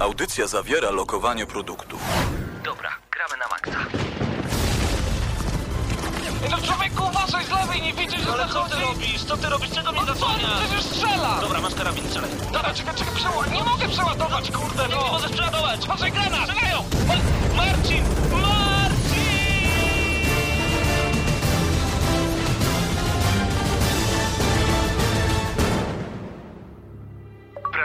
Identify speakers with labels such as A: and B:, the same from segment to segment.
A: Audycja zawiera lokowanie produktów.
B: Dobra, gramy na maksa.
C: No człowieku, uważaj z lewej, nie widzisz, że
B: Ale co
C: zachodzi?
B: ty robisz? Co ty robisz? Czego mnie
C: No co,
B: zasłaniasz?
C: przecież strzela!
B: Dobra, masz karabin, strzelaj.
C: Dobra, czekaj, czekaj, przeładuj. Nie mogę przeładować, kurde,
B: Nie, nie
C: no!
B: możesz przeładować!
C: Patrzaj, granat!
B: Strzelają! Ma- Marcin! Marcin!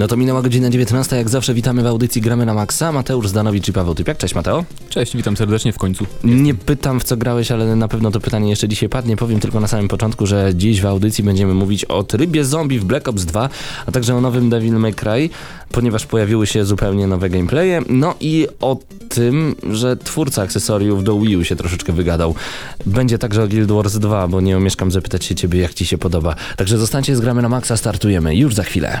D: No to minęła godzina 19, jak zawsze witamy w audycji Gramy na Maxa. Mateusz Zdanowicz i Paweł Typiak. Cześć Mateo.
E: Cześć, witam serdecznie w końcu.
D: Nie pytam w co grałeś, ale na pewno to pytanie jeszcze dzisiaj padnie. Powiem tylko na samym początku, że dziś w audycji będziemy mówić o trybie zombie w Black Ops 2, a także o nowym Devil May Cry, ponieważ pojawiły się zupełnie nowe gameplaye. No i o tym, że twórca akcesoriów do Wii U się troszeczkę wygadał. Będzie także o Guild Wars 2, bo nie omieszkam zapytać się ciebie, jak ci się podoba. Także zostańcie z Gramy na Maxa, startujemy już za chwilę.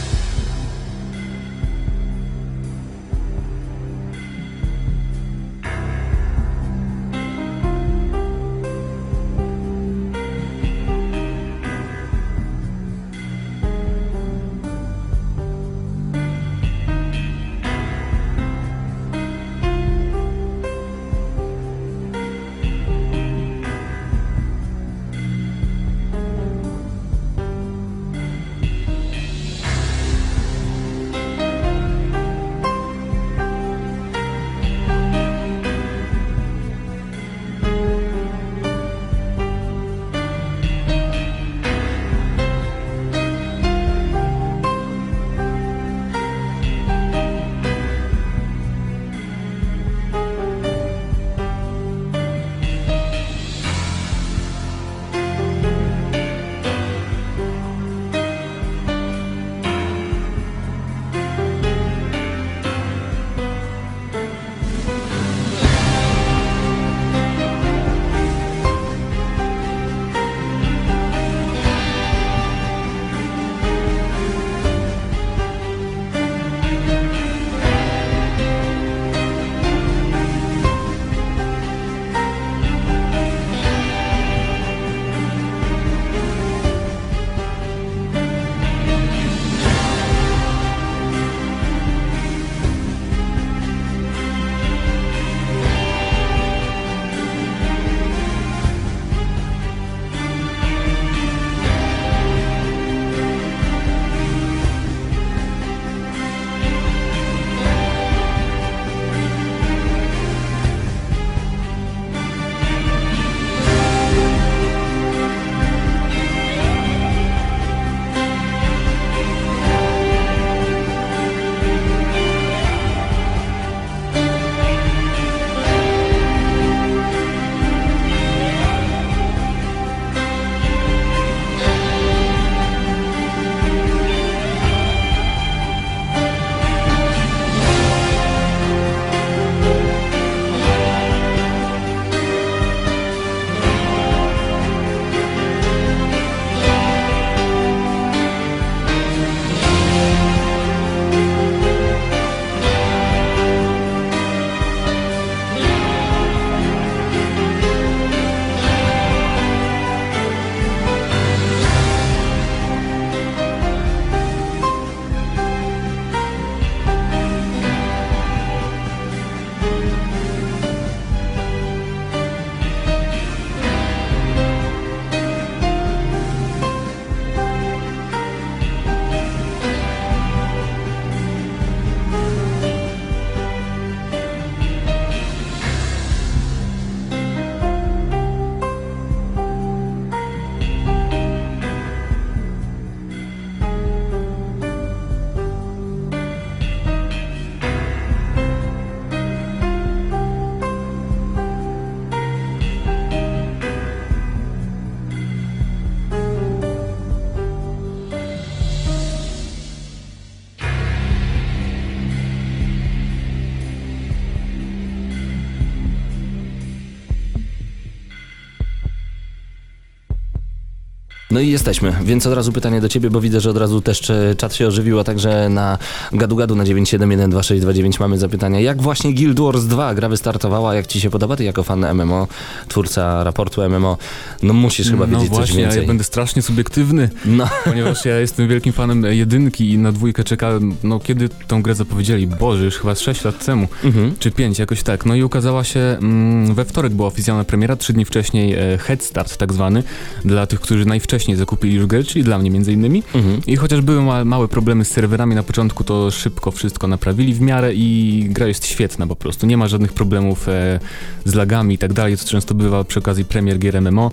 D: No i jesteśmy, więc od razu pytanie do ciebie, bo widzę, że od razu też czat się ożywił, a także na gadu gadu na 9712629 mamy zapytania. Jak właśnie Guild Wars 2 gra wystartowała, jak ci się podoba? Ty jako fan MMO, twórca raportu MMO, no musisz chyba
E: no
D: wiedzieć
E: właśnie,
D: coś więcej.
E: ja będę strasznie subiektywny,
D: No,
E: ponieważ ja jestem wielkim fanem jedynki i na dwójkę czekałem, no kiedy tą grę zapowiedzieli? Boże, już chyba 6 lat temu,
D: mhm.
E: czy 5, jakoś tak. No i ukazała się, mm, we wtorek była oficjalna premiera, trzy dni wcześniej e, head start tak zwany, dla tych, którzy najwcześniej zakupili już grę, czyli dla mnie między innymi.
D: Mhm.
E: I chociaż były ma małe problemy z serwerami na początku, to szybko wszystko naprawili w miarę i gra jest świetna po prostu. Nie ma żadnych problemów e, z lagami i tak dalej, co często bywa przy okazji premier gier MMO.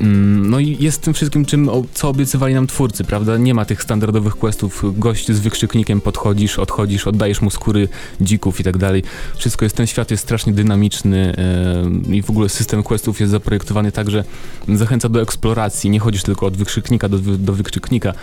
E: Mm, No i jest tym wszystkim, czym, co obiecywali nam twórcy, prawda? Nie ma tych standardowych questów, gość z wykrzyknikiem podchodzisz, odchodzisz, oddajesz mu skóry dzików i tak dalej. Wszystko jest, ten świat jest strasznie dynamiczny e, i w ogóle system questów jest zaprojektowany tak, że zachęca do eksploracji, nie chodzisz tylko od wykrzyknika do, do wykrzyknika.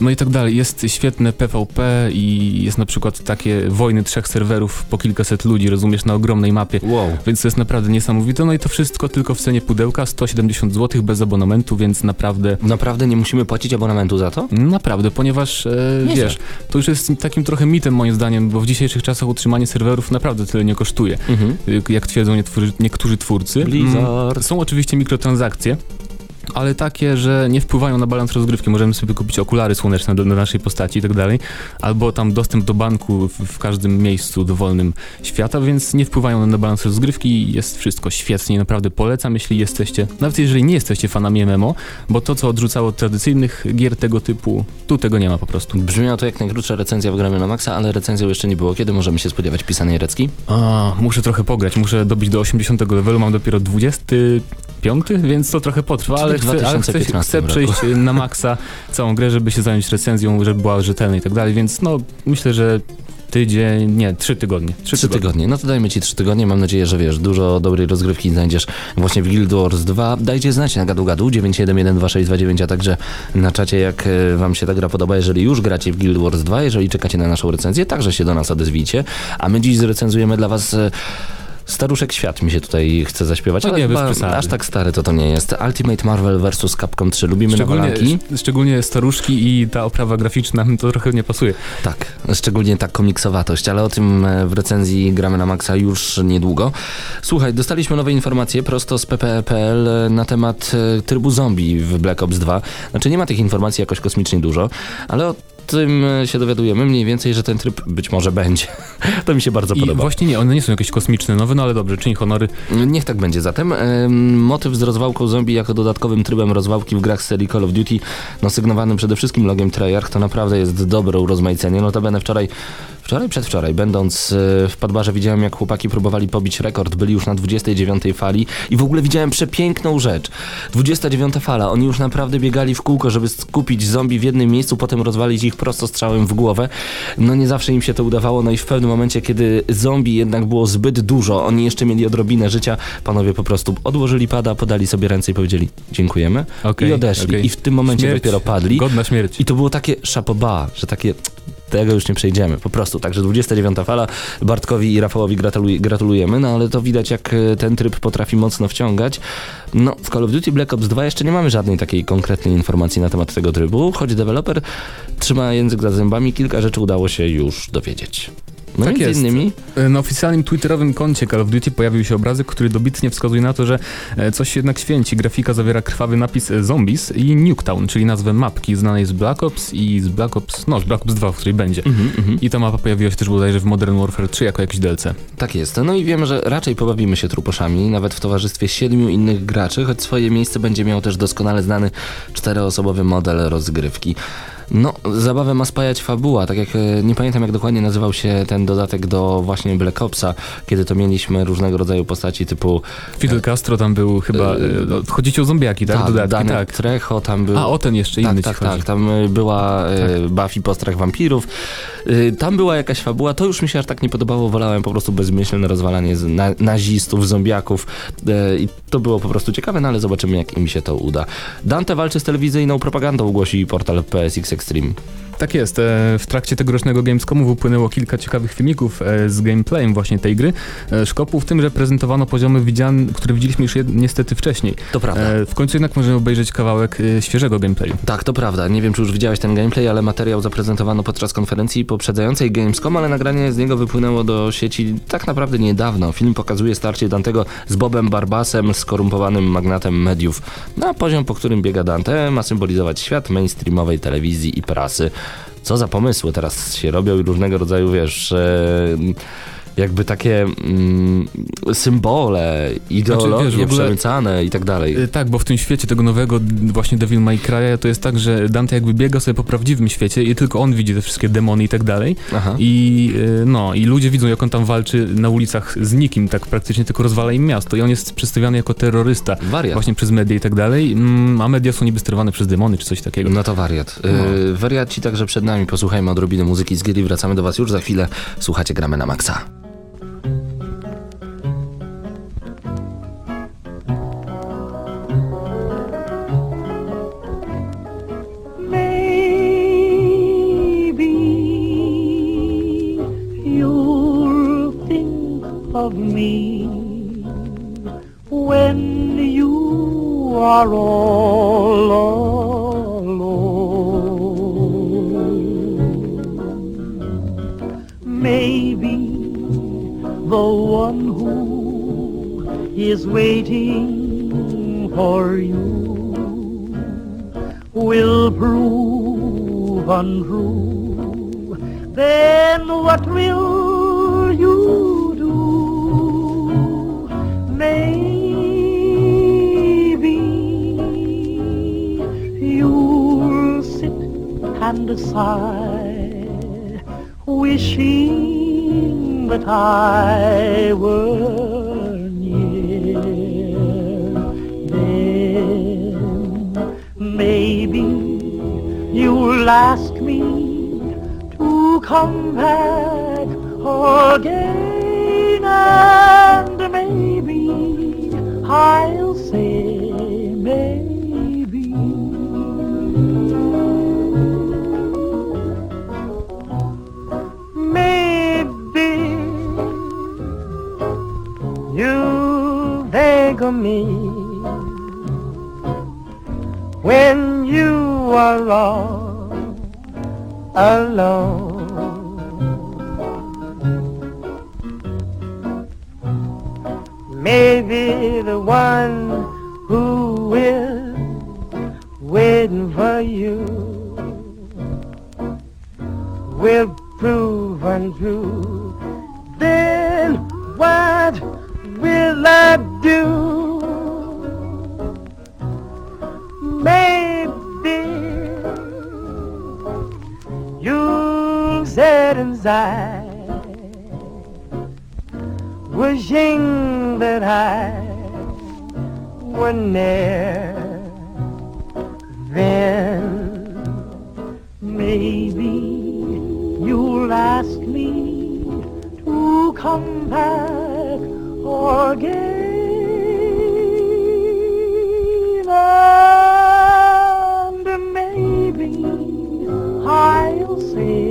E: No i tak dalej. Jest świetne PvP i jest na przykład takie wojny trzech serwerów po kilkaset ludzi, rozumiesz, na ogromnej mapie.
D: Wow.
E: Więc to jest naprawdę niesamowite. No i to wszystko tylko w cenie pudełka, 170 zł bez abonamentu, więc naprawdę,
D: Naprawdę nie musimy płacić abonamentu za to?
E: naprawdę, ponieważ e, wiesz, to już jest takim trochę mitem moim zdaniem, bo w dzisiejszych czasach utrzymanie serwerów naprawdę tyle nie kosztuje,
D: Mhm.
E: jak- twierdzą niektórzy, niektórzy twórcy.
D: Blizzard.
E: Mm, Są oczywiście mikrotransakcje, ale takie, że nie wpływają na balans rozgrywki. Możemy sobie kupić okulary słoneczne do, do naszej postaci i tak dalej, albo tam dostęp do banku w, w każdym miejscu dowolnym świata, więc nie wpływają na balans rozgrywki jest wszystko świetnie. Naprawdę polecam, jeśli jesteście, nawet jeżeli nie jesteście fanami MMO, bo to, co odrzucało od tradycyjnych gier tego typu, tu tego nie ma po prostu.
D: Brzmiała to jak najkrótsza recenzja w Gramy na Maxa, ale recenzją jeszcze nie było. Kiedy możemy się spodziewać pisanej recki?
E: A, muszę trochę pograć, muszę dobić do 80 levelu, mam dopiero 25, więc to trochę potrwa, ale chcę, ale chcę,
D: 2015
E: chcę przejść na maksa całą grę, żeby się zająć recenzją, żeby była rzetelna i tak dalej, więc no myślę, że tydzień, nie, trzy tygodnie. Trzy,
D: Trzy tygodnie. No to dajmy ci trzy tygodnie. Mam nadzieję, że wiesz, dużo dobrej rozgrywki znajdziesz właśnie w Guild Wars 2. Dajcie znać na gadu gadu 9712629, a także na czacie, jak e, wam się ta gra podoba. Jeżeli już gracie w Guild Wars 2, jeżeli czekacie na naszą recenzję, także się do nas odezwijcie. A my dziś zrecenzujemy dla was... e, Staruszek Świat mi się tutaj chce zaśpiewać,
E: No
D: ale
E: nie,
D: chyba aż tak stary to to nie jest. Ultimate Marvel vs. Capcom 3. Lubimy
E: Szczególnie,
D: nowolanki?
E: sz- szczególnie staruszki i ta oprawa graficzna to trochę nie pasuje.
D: Tak, szczególnie ta komiksowatość, ale o tym e, w recenzji gramy na Maxa już niedługo. Słuchaj, dostaliśmy nowe informacje prosto z ppe.pl na temat e, trybu zombie w Black Ops 2. Znaczy nie ma tych informacji jakoś kosmicznie dużo, ale tym e, się dowiadujemy mniej więcej, że ten tryb być może będzie. to mi się bardzo
E: I
D: podoba.
E: właśnie nie, one nie są jakieś kosmiczne nowe, no ale dobrze, czyń honory.
D: Niech tak będzie zatem. Em, Motyw z rozwałką zombie jako dodatkowym trybem rozwałki w grach serii Call of Duty, no sygnowanym przede wszystkim logiem Treyarch, to naprawdę jest dobre urozmaicenie. Notabene wczoraj, wczoraj, przedwczoraj, będąc e, w Padbarze widziałem jak chłopaki próbowali pobić rekord, byli już na 29 fali i w ogóle widziałem przepiękną rzecz. 29 fala, oni już naprawdę biegali w kółko, żeby skupić zombie w jednym miejscu, potem rozwalić ich prosto strzałem w głowę. No nie zawsze im się to udawało, no i w pewnym momencie, kiedy zombie jednak było zbyt dużo, oni jeszcze mieli odrobinę życia, panowie po prostu odłożyli pada, podali sobie ręce i powiedzieli dziękujemy
E: Okej,
D: i odeszli.
E: okej.
D: I w tym momencie
E: Śmierć,
D: dopiero padli.
E: Godna śmierć.
D: I to było takie szapoba, że takie tego już nie przejdziemy, po prostu. Także 29 fala, Bartkowi i Rafałowi gratuluj, gratulujemy, no ale to widać jak e, ten tryb potrafi mocno wciągać. No, w Call of Duty Black Ops 2 jeszcze nie mamy żadnej takiej konkretnej informacji na temat tego trybu, choć deweloper trzyma język za zębami, kilka rzeczy udało się już dowiedzieć. No
E: Tak jest.
D: innymi
E: E, Na oficjalnym twitterowym koncie Call of Duty pojawił się obrazek, który dobitnie wskazuje na to, że e, coś się jednak święci. Grafika zawiera krwawy napis e, Zombies i Nuketown, czyli nazwę mapki znanej z Black Ops i z Black Ops, no z Black Ops 2, w której będzie.
D: Mhm, mhm.
E: I ta mapa pojawiła się też bodajże w Modern Warfare 3 jako jakiś DLC.
D: Tak jest. No i wiemy, że raczej pobawimy się truposzami, nawet w towarzystwie siedmiu innych graczy, choć swoje miejsce będzie miał też doskonale znany czteroosobowy model rozgrywki. No, zabawę ma spajać fabuła, tak jak e, nie pamiętam jak dokładnie nazywał się ten dodatek do właśnie Black Opsa, kiedy to mieliśmy różnego rodzaju postaci typu
E: Fidel Castro tam był chyba, e, no, chodzicie o zombiaki, tak? Dodatki,
D: Dany
E: tak.
D: Trecho, tam był...
E: A, o ten jeszcze
D: tak,
E: inny
D: tak, tak, tam była y, Buffy postrach wampirów. Tam była jakaś fabuła, to już mi się aż tak nie podobało, wolałem po prostu bezmyślne rozwalanie na, nazistów, zombiaków i to było po prostu ciekawe, no ale zobaczymy jak im się to uda. Dante walczy z telewizyjną propagandą, głosi portal PSX экстрим.
E: Tak jest. e, W trakcie tegorocznego Gamescomu wypłynęło kilka ciekawych filmików e, z gameplayem właśnie tej gry. E, Szkopu w tym, że prezentowano poziomy, które widzieliśmy już niestety wcześniej.
D: To prawda.
E: W końcu jednak możemy obejrzeć kawałek świeżego gameplayu.
D: Tak, to prawda. Nie wiem, czy już widziałeś ten gameplay, ale materiał zaprezentowano podczas konferencji poprzedzającej Gamescom, ale nagranie z niego wypłynęło do sieci tak naprawdę niedawno. Film pokazuje starcie Dantego z Bobem Barbasem, skorumpowanym magnatem mediów. Na poziom, po którym biega Dante, ma symbolizować świat mainstreamowej telewizji i prasy. Co za pomysły teraz się robią i różnego rodzaju, wiesz... E, jakby takie mm, symbole, ideologie
E: Znaczy, wiesz,
D: przemycane i tak dalej.
E: E, Tak, bo w tym świecie tego nowego właśnie Devil May Cry'a to jest tak, że Dante jakby biega sobie po prawdziwym świecie i tylko on widzi te wszystkie demony i tak dalej.
D: Aha.
E: I e, no, i ludzie widzą jak on tam walczy na ulicach z nikim, tak praktycznie tylko rozwala im miasto i on jest przedstawiany jako terrorysta
D: Wariat.
E: właśnie przez media i tak dalej, mm, a media są niby sterowane przez demony czy coś takiego.
D: No to wariat. Yy, wariaci także przed nami. Posłuchajmy odrobiny muzyki z gier i wracamy do was już za chwilę. Słuchacie, gramy na maksa.
F: Of me when you are all alone. Maybe the one who is waiting for you will prove untrue, then what will Maybe you'll sit and sigh, wishing that I were near. Then maybe you'll ask me to come back again, and maybe I'll say maybe. Maybe you think of me when you are all alone. Maybe the one who is waiting for you will prove untrue. Then what will I do? Maybe you sit inside, wishing that I were near. Then maybe you'll ask me to come back again. And maybe I'll say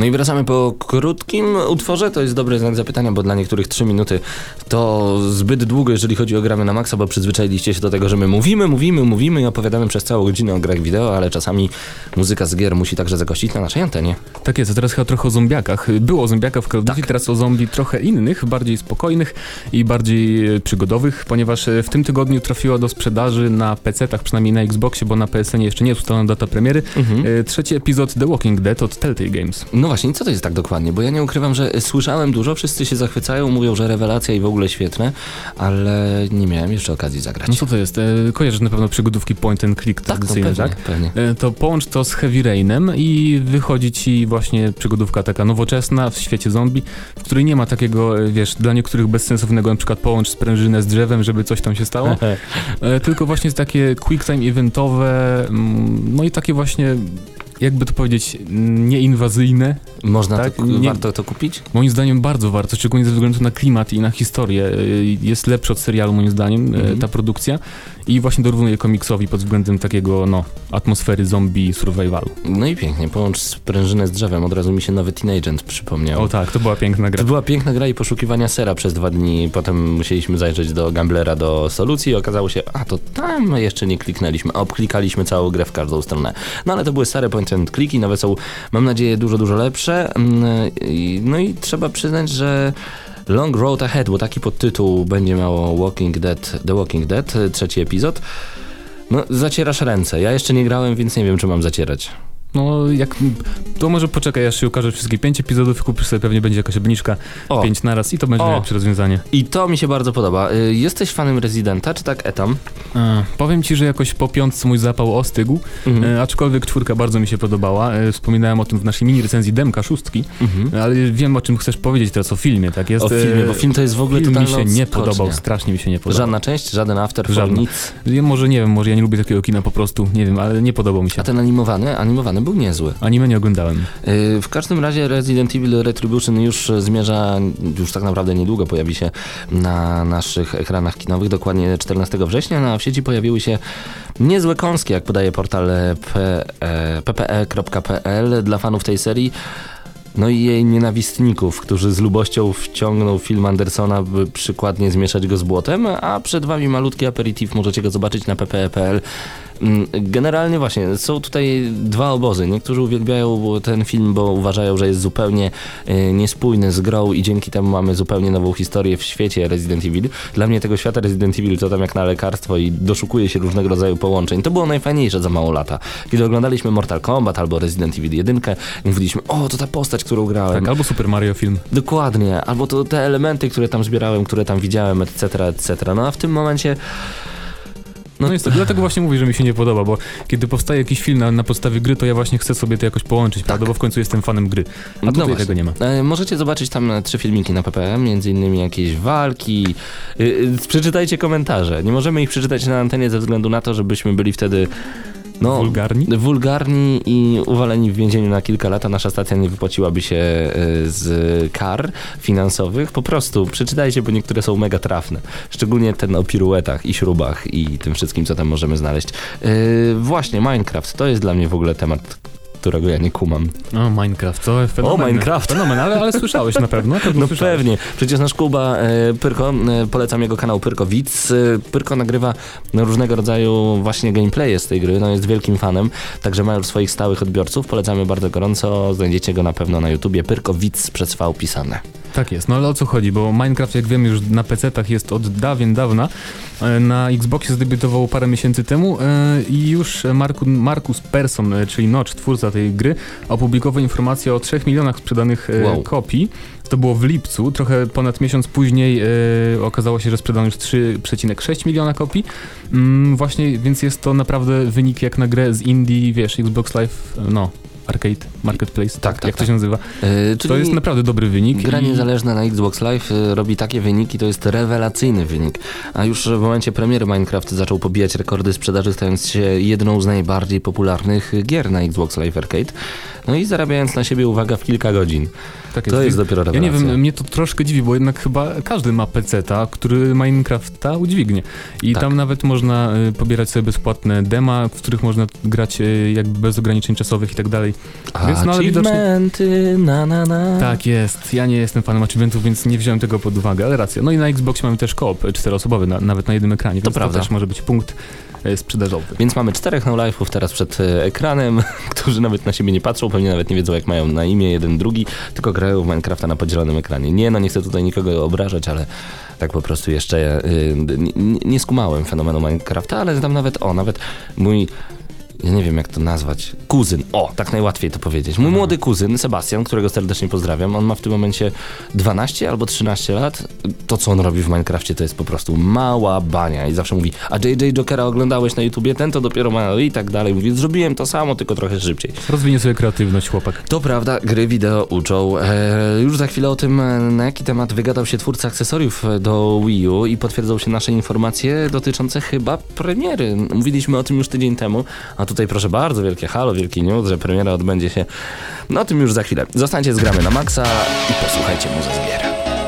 D: No i wracamy po krótkim utworze. To jest dobry znak zapytania, bo dla niektórych 3 minuty to zbyt długo, jeżeli chodzi o gramy na maksa, bo przyzwyczailiście się do tego, że my mówimy, mówimy, mówimy i opowiadamy przez całą godzinę o grach wideo, ale czasami muzyka z gier musi także zagościć na naszej antenie.
E: Tak jest, a teraz chyba trochę o zombiakach. Było o zombiakach w Call Duty, teraz o zombie trochę innych, bardziej spokojnych i bardziej e, przygodowych, ponieważ e, w tym tygodniu trafiła do sprzedaży na PC-tach, przynajmniej na Xboxie, bo na PSN jeszcze nie jest ustalona data premiery, e, trzeci epizod The Walking Dead od Telltale Games.
D: No właśnie, co to jest tak dokładnie? Bo ja nie ukrywam, że słyszałem dużo, wszyscy się zachwycają, mówią, że rewelacja i w ogóle świetne, ale nie miałem jeszcze okazji zagrać.
E: No co to jest? E, Kojarzysz na pewno przygodówki point and click
D: tak, no
E: tradycyjne,
D: pewnie,
E: tak?
D: pewnie.
E: E, To połącz to z Heavy Rainem i wychodzi ci właśnie przygodówka taka nowoczesna w świecie zombie, w której nie ma takiego, e, wiesz, dla niektórych bezsensownego na przykład połącz sprężynę z drzewem, żeby coś tam się stało, e, tylko właśnie takie quick time eventowe, mm, no i takie właśnie jakby to powiedzieć, nieinwazyjne.
D: Można
E: Tak,
D: to,
E: nie-
D: warto to kupić?
E: Moim zdaniem bardzo warto, szczególnie ze względu na klimat i na historię. Y, Jest lepszy od serialu moim zdaniem y,
D: Mhm.
E: ta produkcja i właśnie dorównuje komiksowi pod względem takiego, no, atmosfery zombie survivalu.
D: No i pięknie, połącz sprężynę z drzewem, od razu mi się nowy Teen Agent przypomniał.
E: O tak, to była piękna gra.
D: To była piękna gra i poszukiwania sera przez dwa dni. Potem musieliśmy zajrzeć do Gamblera, do solucji i okazało się, a to tam jeszcze nie kliknęliśmy, a obklikaliśmy całą grę w każdą stronę. No ale to były stare point and clicky, nowe są, mam nadzieję, dużo, dużo lepsze. Mm, i- No i trzeba przyznać, że Long Road Ahead, bo taki podtytuł będzie miało Walking Dead, The Walking Dead, trzeci epizod. No, zacierasz ręce. Ja jeszcze nie grałem, więc nie wiem, czy mam zacierać.
E: No, jak, to może poczekaj, aż się ukaże wszystkie pięć epizodów i kupisz sobie, pewnie będzie jakaś obniżka,
D: O.
E: pięć naraz i to będzie
D: O.
E: najlepsze rozwiązanie.
D: I to mi się bardzo podoba. Y, Jesteś fanem Residenta, czy tak etam?
E: E, powiem ci, że jakoś po piątce mój zapał ostygł,
D: Mhm.
E: e, aczkolwiek czwórka bardzo mi się podobała. E, wspominałem o tym w naszej mini recenzji Demka szóstki,
D: Mhm.
E: ale wiem o czym chcesz powiedzieć teraz, o filmie, tak jest?
D: O filmie, bo film to jest w ogóle
E: film mi się nie podobał, strasznie mi się nie podobał.
D: Żadna część, żaden after,
E: Żadna.
D: nic.
E: Ja może nie wiem, może ja nie lubię takiego kina po prostu, nie wiem, ale nie podobał mi się.
D: A ten animowany, animowany był niezły.
E: Anime nie oglądałem.
D: Yy, W każdym razie Resident Evil Retribution już zmierza, już tak naprawdę niedługo pojawi się na naszych ekranach kinowych, dokładnie 14 września, no, a w sieci pojawiły się niezłe kąski, jak podaje portal e, ppe.pl dla fanów tej serii. No i jej nienawistników, którzy z lubością wciągną film Andersona, by przykładnie zmieszać go z błotem, a przed wami malutki aperitif, możecie go zobaczyć na ppe.pl. Mm, Generalnie właśnie, są tutaj dwa obozy. Niektórzy uwielbiają ten film, bo uważają, że jest zupełnie e, niespójny z grą i dzięki temu mamy zupełnie nową historię w świecie Resident Evil. Dla mnie tego świata Resident Evil to tam jak na lekarstwo i doszukuje się różnego rodzaju połączeń. To było najfajniejsze za mało lata. Kiedy oglądaliśmy Mortal Kombat albo Resident Evil 1, mówiliśmy, o to ta postać, którą grałem.
E: Tak, albo Super Mario film.
D: Dokładnie, albo to te elementy, które tam zbierałem, które tam widziałem, etc., etc. No a w tym momencie
E: No, no jest to, dlatego właśnie mówię, że mi się nie podoba, bo kiedy powstaje jakiś film na, na podstawie gry, to ja właśnie chcę sobie to jakoś połączyć, prawda? Bo w końcu jestem fanem gry. A
D: No
E: tutaj tego nie ma.
D: E, możecie zobaczyć tam e, trzy filmiki na PPM, między innymi jakieś walki. Y, y, przeczytajcie komentarze. Nie możemy ich przeczytać na antenie ze względu na to, żebyśmy byli wtedy no,
E: Wulgarni?
D: wulgarni i uwaleni w więzieniu na kilka lat, a nasza stacja nie wypłaciłaby się e, z kar finansowych. Po prostu przeczytajcie, bo niektóre są mega trafne. Szczególnie ten o piruetach i śrubach i tym wszystkim, co tam możemy znaleźć. E, właśnie, Minecraft to jest dla mnie w ogóle temat, którego ja nie kumam.
E: O, Minecraft, to fenomen.
D: Minecraft.
E: Fenomen, ale, ale słyszałeś na pewno? Na pewno
D: No
E: słyszałeś.
D: pewnie. Przecież nasz Kuba e, Pyrko, e, polecam jego kanał Pyrko Widz. E, Pyrko nagrywa no, różnego rodzaju właśnie gameplaye z tej gry, no jest wielkim fanem, także ma już swoich stałych odbiorców. Polecamy bardzo gorąco, znajdziecie go na pewno na YouTubie. Pyrko Widz przez V pisane.
E: Tak jest, no ale o co chodzi, bo Minecraft jak wiem już na PC-tach jest od dawien dawna, E, na Xboxie zdebiutował parę miesięcy temu e, i już Marku, Markus Persson, e, czyli Notch, twórca tej gry, opublikował informację o 3 milionach sprzedanych
D: Wow.
E: kopii. To było w lipcu, trochę ponad miesiąc później e, okazało się, że sprzedano już 3,6 miliona kopii. Mm, właśnie, więc jest to naprawdę wynik jak na grę z indie, wiesz, Xbox Live, no, Arcade, Marketplace,
D: Tak, tak,
E: jak to
D: tak.
E: się nazywa.
D: E, czyli
E: To jest naprawdę dobry wynik.
D: Gra
E: i-
D: niezależna na Xbox Live e, robi takie wyniki, to jest rewelacyjny wynik. A już w momencie premiery Minecraft zaczął pobijać rekordy sprzedaży, stając się jedną z najbardziej popularnych gier na Xbox Live Arcade. No i zarabiając na siebie uwaga w kilka godzin.
E: Tak
D: To jest dopiero
E: Ja
D: rewelacja.
E: nie wiem, mnie to troszkę dziwi, bo jednak chyba każdy ma PC-ta, który Minecrafta udźwignie. I
D: Tak.
E: tam nawet można y, pobierać sobie bezpłatne dema, w których można grać jakby bez ograniczeń czasowych i tak dalej. Więc no, ale widocznie-
D: na na na.
E: Tak jest, ja nie jestem fanem achievementów, więc nie wziąłem tego pod uwagę, ale racja. No i na Xboxie mamy też koop czteroosobowy, na, nawet na jednym ekranie, więc to,
D: prawda.
E: też może być punkt y, sprzedażowy.
D: Więc mamy czterech no life'ów teraz przed e, ekranem, którzy nawet na siebie nie patrzą, pewnie nawet nie wiedzą jak mają na imię jeden drugi, tylko grają w Minecrafta na podzielonym ekranie. Nie, no nie chcę tutaj nikogo obrażać, ale tak po prostu jeszcze y, nie, nie skumałem fenomenu Minecrafta, ale tam nawet, o, nawet mój ja nie wiem jak to nazwać, kuzyn, o, tak najłatwiej to powiedzieć. Mój młody kuzyn, Sebastian, którego serdecznie pozdrawiam, on ma w tym momencie 12 albo 13 lat. To, co on robi w Minecrafcie, to jest po prostu mała bania i zawsze mówi, a JJ Jokera oglądałeś na YouTubie, ten to dopiero ma i tak dalej. Mówi, zrobiłem to samo, tylko trochę szybciej.
E: Rozwinie sobie kreatywność chłopak.
D: To prawda, gry wideo uczą. E, już za chwilę o tym, e, na jaki temat wygadał się twórca akcesoriów e, do Wii U i potwierdzą się nasze informacje dotyczące chyba premiery. Mówiliśmy o tym już tydzień temu, a tutaj proszę bardzo, wielkie halo, wielki news, że premiera odbędzie się. No tym już za chwilę. Zostańcie z gramy na maksa i posłuchajcie muzy z gier.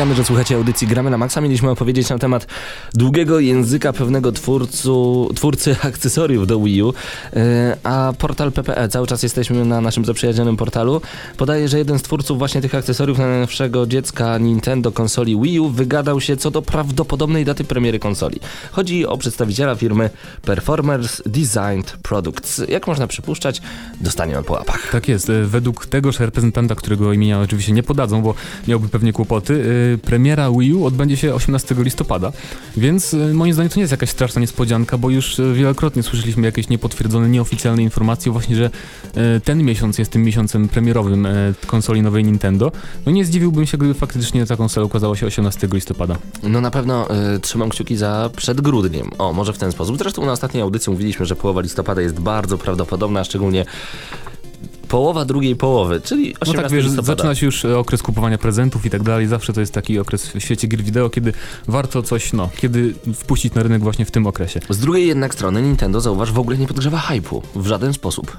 D: Przypominamy, że słuchacie audycji Gramy na Maxa. Mieliśmy opowiedzieć na temat długiego języka pewnego twórcu, twórcy akcesoriów do Wii U, yy, a portal PPE, cały czas jesteśmy na naszym zaprzyjaźnionym portalu, podaje, że jeden z twórców właśnie tych akcesoriów na najnowszego dziecka Nintendo konsoli Wii U wygadał się co do prawdopodobnej daty premiery konsoli. Chodzi o przedstawiciela firmy Performers Designed Products. Jak można przypuszczać, dostaniemy po łapach.
E: Tak jest. E, Według tegoż reprezentanta, którego imienia oczywiście nie podadzą, bo miałby pewnie kłopoty, e, premiera Wii U odbędzie się 18 listopada, więc e, moim zdaniem to nie jest jakaś straszna niespodzianka, bo już e, wielokrotnie słyszeliśmy jakieś niepotwierdzone, nieoficjalne informacje właśnie, że e, ten miesiąc jest tym miesiącem premierowym konsoli nowej Nintendo. No nie zdziwiłbym się, gdyby faktycznie ta konsola ukazała się 18 listopada.
D: No na pewno y, trzymam kciuki za przed grudniem. O, może w ten sposób. Zresztą na ostatniej audycji mówiliśmy, że połowa listopada jest bardzo prawdopodobna, szczególnie połowa drugiej połowy, czyli 18
E: No tak, wiesz,
D: listopada.
E: zaczyna się już e, okres kupowania prezentów i tak dalej. Zawsze to jest taki okres w świecie gier wideo, kiedy warto coś, no, kiedy wpuścić na rynek właśnie w tym okresie.
D: Z drugiej jednak strony Nintendo, zauważ, w ogóle nie podgrzewa hypu. W żaden sposób.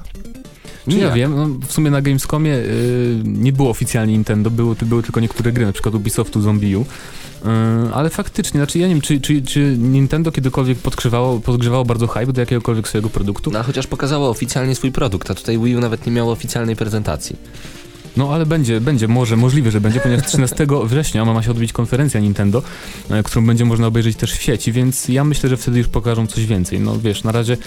E: Czy ja
D: Nijak.
E: wiem, no, w sumie na Gamescomie y, nie było oficjalnie Nintendo, były, były tylko niektóre gry, na przykład Ubisoftu Zombiu. Y, ale faktycznie, znaczy ja nie wiem, czy, czy, czy Nintendo kiedykolwiek podgrzewało, podgrzewało bardzo hype do jakiegokolwiek swojego produktu?
D: No, chociaż pokazało oficjalnie swój produkt, a tutaj Wii U nawet nie miało oficjalnej prezentacji.
E: No ale będzie, będzie, może, możliwe, że będzie, ponieważ 13 września ma się odbyć konferencja Nintendo, e, którą będzie można obejrzeć też w sieci, więc ja myślę, że wtedy już pokażą coś więcej. No wiesz, na razie,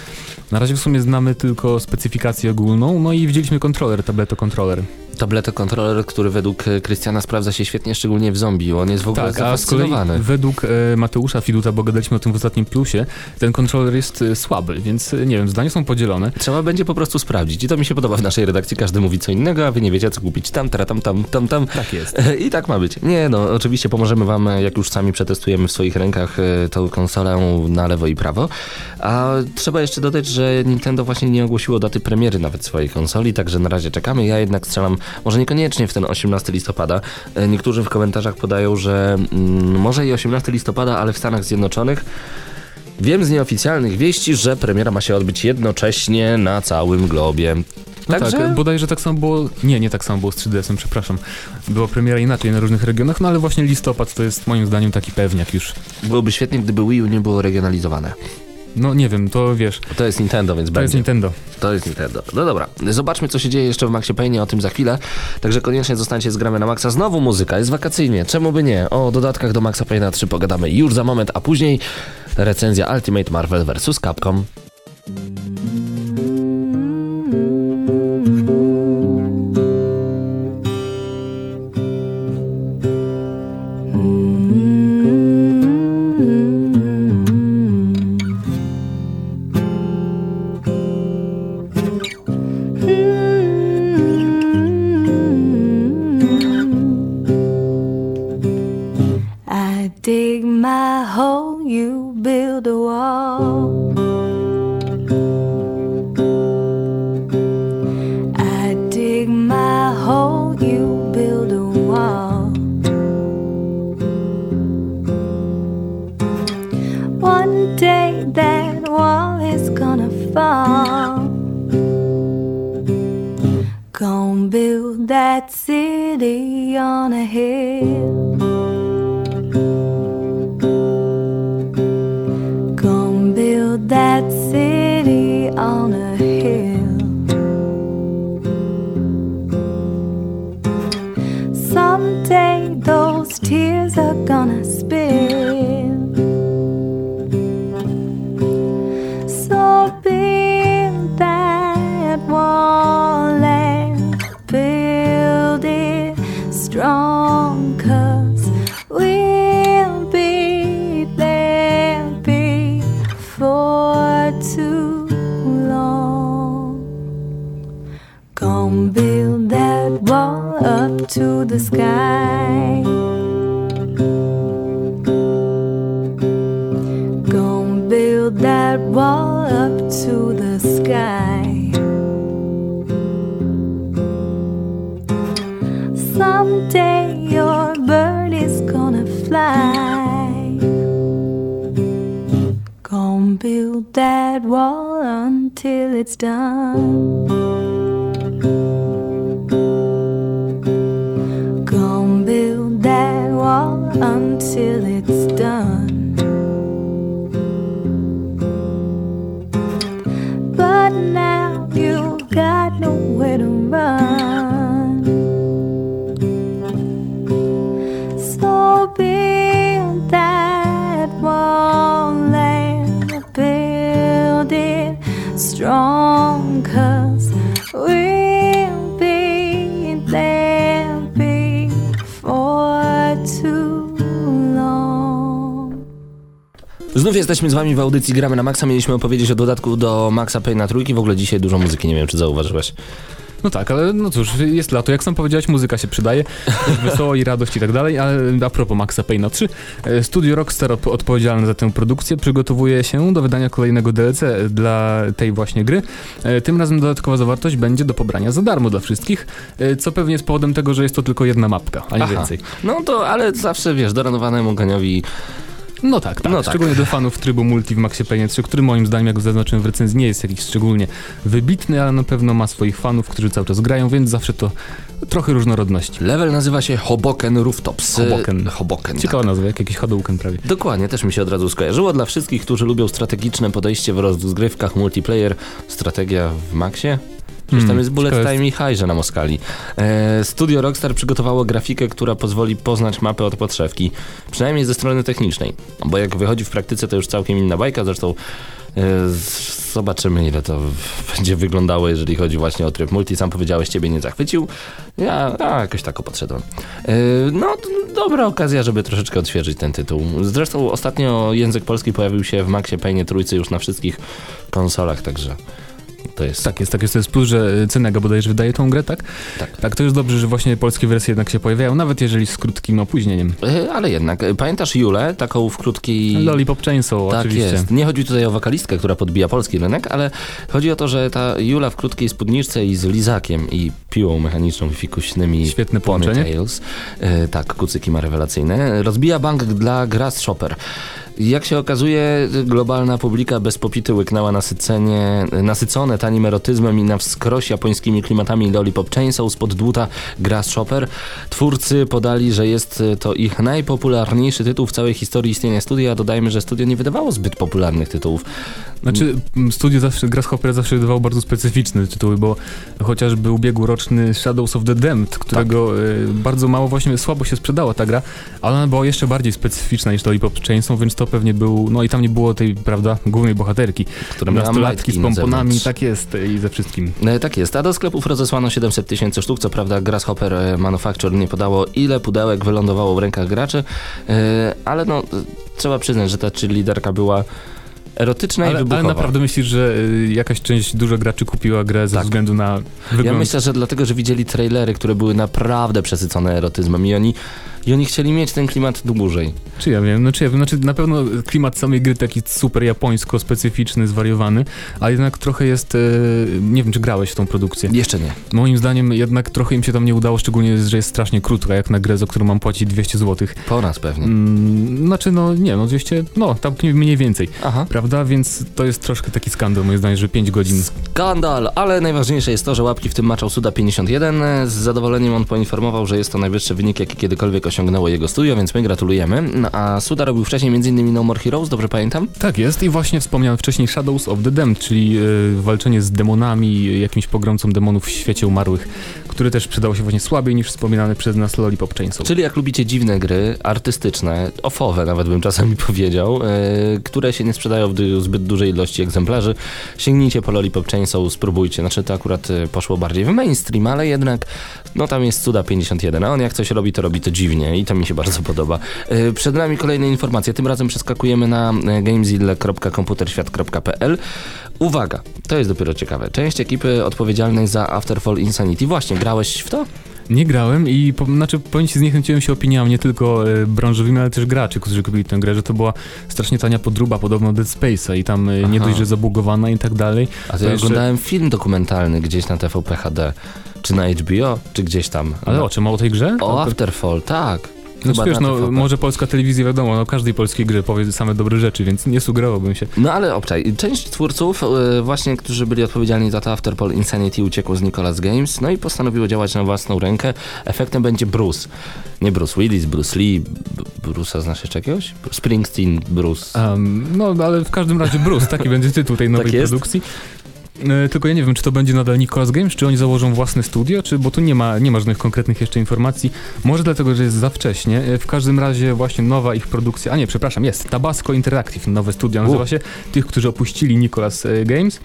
E: na razie w sumie znamy tylko specyfikację ogólną, no i widzieliśmy kontroler, tableto kontroler.
D: Tableto kontroler, który według e, Krystiana sprawdza się świetnie, szczególnie w zombie. On jest w ogóle
E: Tak, a
D: zafascynowany.
E: według e, Mateusza Fiduta, bo gadaliśmy o tym w ostatnim plusie, ten kontroler jest e, słaby, więc e, nie wiem, zdania są podzielone.
D: Trzeba będzie po prostu sprawdzić. I to mi się podoba w naszej redakcji. Każdy mówi co innego, a wy nie wiecie, co kupić. Tam, tera, tam, tam, tam, tam.
E: Tak jest.
D: I tak ma być. Nie, no, oczywiście pomożemy wam, e, jak już sami przetestujemy w swoich rękach e, tą konsolę na lewo i prawo. A trzeba jeszcze dodać, że Nintendo właśnie nie ogłosiło daty premiery nawet swojej konsoli, także na razie czekamy. Ja jednak strzelam, może niekoniecznie w ten 18 listopada. E, Niektórzy w komentarzach podają, że mm, może i 18 listopada, ale w Stanach Zjednoczonych. Wiem z nieoficjalnych wieści, że premiera ma się odbyć jednocześnie na całym globie.
E: No
D: Także
E: tak, bodajże tak samo było, nie, nie tak samo było z 3DS-em, przepraszam. Była premiera inaczej na różnych regionach, no ale właśnie listopad to jest moim zdaniem taki pewniak już.
D: byłoby świetnie, gdyby Wii U nie było regionalizowane.
E: No nie wiem, to wiesz,
D: To jest Nintendo, więc
E: to
D: będzie.
E: jest Nintendo.
D: To jest Nintendo. No dobra, zobaczmy co się dzieje jeszcze w Maxie Payne, o tym za chwilę. Także koniecznie zostańcie z gramy na Maxa. Znowu muzyka, jest wakacyjnie, czemu by nie? O dodatkach do Maxa Payne'a 3 pogadamy już za moment, a później recenzja Ultimate Marvel vs. Capcom.
G: Hole, you build a wall. I dig my hole, you build a wall. One day that wall is gonna fall. Gonna build that city on a hill. Tears are gonna spill. So build that wall and build it strong, cause we'll be there before too long. Gonna build that wall up to the sky. It's done.
D: Znów jesteśmy z wami w audycji Gramy na Maxa. Mieliśmy opowiedzieć o dodatku do Maxa Payne'a trójki. W ogóle dzisiaj dużo muzyki, nie wiem czy zauważyłeś.
E: No tak, ale no cóż, jest lato, jak sam powiedziałeś, muzyka się przydaje, wesoło i radość i tak dalej, ale a propos Maxa Payne'a 3, e, studio Rockstar op- odpowiedzialne za tę produkcję przygotowuje się do wydania kolejnego DLC dla tej właśnie gry. E, Tym razem dodatkowa zawartość będzie do pobrania za darmo dla wszystkich, e, co pewnie jest powodem tego, że jest to tylko jedna mapka, a nie
D: Aha.
E: więcej.
D: No to, ale zawsze wiesz, doranowanemu koniowi
E: No tak, tak.
D: No tak.
E: Szczególnie do fanów trybu multi w Maxie Payne 3, który moim zdaniem, jak zaznaczyłem w recenzji, nie jest jakiś szczególnie wybitny, ale na pewno ma swoich fanów, którzy cały czas grają, więc zawsze to trochę różnorodności.
D: Level nazywa się Hoboken Rooftops.
E: Hoboken.
D: Hoboken.
E: Ciekawa nazwa, jak jakiś Hadouken prawie.
D: Dokładnie, też mi się od razu skojarzyło. Dla wszystkich, którzy lubią strategiczne podejście w rozgrywkach multiplayer, strategia w Maxie. Przecież tam
E: Hmm,
D: jest bullet
E: ciekawe
D: time i hajże na Moskali. E, studio Rockstar przygotowało grafikę, która pozwoli poznać mapę od podszewki. Przynajmniej ze strony technicznej. Bo jak wychodzi w praktyce, to już całkiem inna bajka. Zresztą e, zobaczymy, ile to będzie wyglądało, jeżeli chodzi właśnie o tryb multi. Sam powiedziałeś, ciebie nie zachwycił. Ja, ja jakoś tak podszedłem. E, no, dobra okazja, żeby troszeczkę odświeżyć ten tytuł. Zresztą ostatnio język polski pojawił się w Maxie Payne trójcy już na wszystkich konsolach, także to jest
E: Tak jest, tak jest. To jest plus, że Cenega bodajże wydaje tą grę, tak?
D: Tak.
E: Tak, to jest dobrze, że właśnie polskie wersje jednak się pojawiają, nawet jeżeli z krótkim opóźnieniem.
D: E, Ale jednak, e, pamiętasz Julę, taką w krótkiej...
E: Lollipop Chainsaw,
D: Tak
E: oczywiście.
D: jest. Nie chodzi tutaj o wokalistkę, która podbija polski rynek, ale chodzi o to, że ta Jula w krótkiej spódniczce i z lizakiem i piłą mechaniczną i fikuśnymi
E: Świetne połączenie.
D: ponytails, e, tak, kucyki ma rewelacyjne, rozbija bank dla Grasshopper. Jak się okazuje, globalna publika bez popity łyknęła nasycenie, nasycone tanim erotyzmem i na wskroś japońskimi klimatami Lollipop Chainsaw spod dłuta Grasshopper. Twórcy podali, że jest to ich najpopularniejszy tytuł w całej historii istnienia studia. Dodajmy, że studio nie wydawało zbyt popularnych tytułów.
E: Znaczy, studio zawsze, Grasshopper zawsze wydawało bardzo specyficzne tytuły, bo chociażby ubiegłoroczny Shadows of the Damned, którego
D: Tak.
E: y, bardzo mało, właśnie słabo się sprzedała ta gra, ale ona była jeszcze bardziej specyficzna niż Lollipop Chainsaw, więc to pewnie był, no i tam nie było tej, prawda, głównej bohaterki.
D: Która miała
E: Nastolatki z pomponami, tak jest i ze wszystkim.
D: E, Tak jest, a do sklepów rozesłano 700 tysięcy sztuk. Co prawda, Grasshopper e, Manufacture nie podało, ile pudełek wylądowało w rękach graczy, e, ale no, e, trzeba przyznać, że ta liderka była erotyczna i
E: Ale,
D: wybuchowa.
E: ale naprawdę myślisz, że y, jakaś część dużo graczy kupiła grę ze
D: Tak.
E: względu na wygląd?
D: Ja myślę, że dlatego, że widzieli trailery, które były naprawdę przesycone erotyzmem i oni, i oni chcieli mieć ten klimat dłużej.
E: Czy ja wiem, no czy ja wiem, znaczy na pewno klimat samej gry taki super japońsko, specyficzny, zwariowany, a jednak trochę jest, e, nie wiem czy grałeś w tą produkcję.
D: Jeszcze nie.
E: Moim zdaniem jednak trochę im się tam nie udało, szczególnie, że jest strasznie krótka, jak na grę, za którą mam płacić 200 zł.
D: Po nas pewnie.
E: Mm, znaczy no nie, no 200, no tam mniej więcej,
D: Aha.
E: prawda? Więc to jest troszkę taki skandal moim zdaniem, że 5 godzin.
D: Skandal, ale najważniejsze jest to, że łapki w tym maczał Suda 51. Z zadowoleniem on poinformował, że jest to najwyższy wynik, jaki kiedykolwiek osiągnęło jego studio, więc my gratulujemy. No, a Suda robił wcześniej m.in. No More Heroes, dobrze pamiętam?
E: Tak jest i właśnie wspomniałem wcześniej Shadows of the Damned, czyli e, walczenie z demonami, jakimś pogromcą demonów w świecie umarłych, który też przydało się właśnie słabiej niż wspominany przez nas Lollipop Chainsaw.
D: Czyli jak lubicie dziwne gry, artystyczne, ofowe nawet bym czasami powiedział, e, które się nie sprzedają w zbyt dużej ilości egzemplarzy, sięgnijcie po Lollipop Chainsaw, spróbujcie. Znaczy to akurat e, poszło bardziej w mainstream, ale jednak no tam jest Cuda 51, a on jak coś robi, to robi to dziwnie i to mi się bardzo podoba. E, Przed nami kolejne informacje, tym razem przeskakujemy na gamezilla.komputerświat.pl Uwaga, to jest dopiero ciekawe. Część ekipy odpowiedzialnej za Afterfall Insanity. Właśnie, grałeś w to?
E: Nie grałem i po, znaczy powiem ci, zniechęciłem się opiniami nie tylko e, branżowymi, ale też graczy, którzy kupili tę grę, że to była strasznie tania podróba, podobno Dead Space'a i tam e, nie dość, że zabugowana i tak dalej.
D: A to
E: to
D: ja
E: jeszcze-
D: oglądałem film dokumentalny gdzieś na TVP HD, czy na HBO, czy gdzieś tam.
E: Ale
D: no.
E: o czym, o tej grze?
D: O Afterfall, tak.
E: Znaczy
D: Chyba
E: wiesz, no może polska telewizja wiadomo, no każdej polskiej gry powie same dobre rzeczy, więc nie sugerowałbym się.
D: No ale obczaj, część twórców, e, właśnie, którzy byli odpowiedzialni za to Afterfall Insanity uciekło z Nicolas Games, no i postanowiło działać na własną rękę. Efektem będzie Bruce. Nie Bruce Willis, Bruce Lee, Bruce'a znasz jeszcze jakiegoś? Springsteen, Bruce.
E: Um, no ale w każdym razie Bruce, taki będzie tytuł tej nowej
D: Tak
E: produkcji. E, Tylko ja nie wiem, czy to będzie nadal Nicolas Games, czy oni założą własne studio, czy, bo tu nie ma, nie ma żadnych konkretnych jeszcze informacji. Może dlatego, że jest za wcześnie. E, W każdym razie właśnie nowa ich produkcja, a nie, przepraszam, jest Tabasco Interactive, nowe studio, nazywa
D: U.
E: się, tych, którzy opuścili Nicolas e, Games.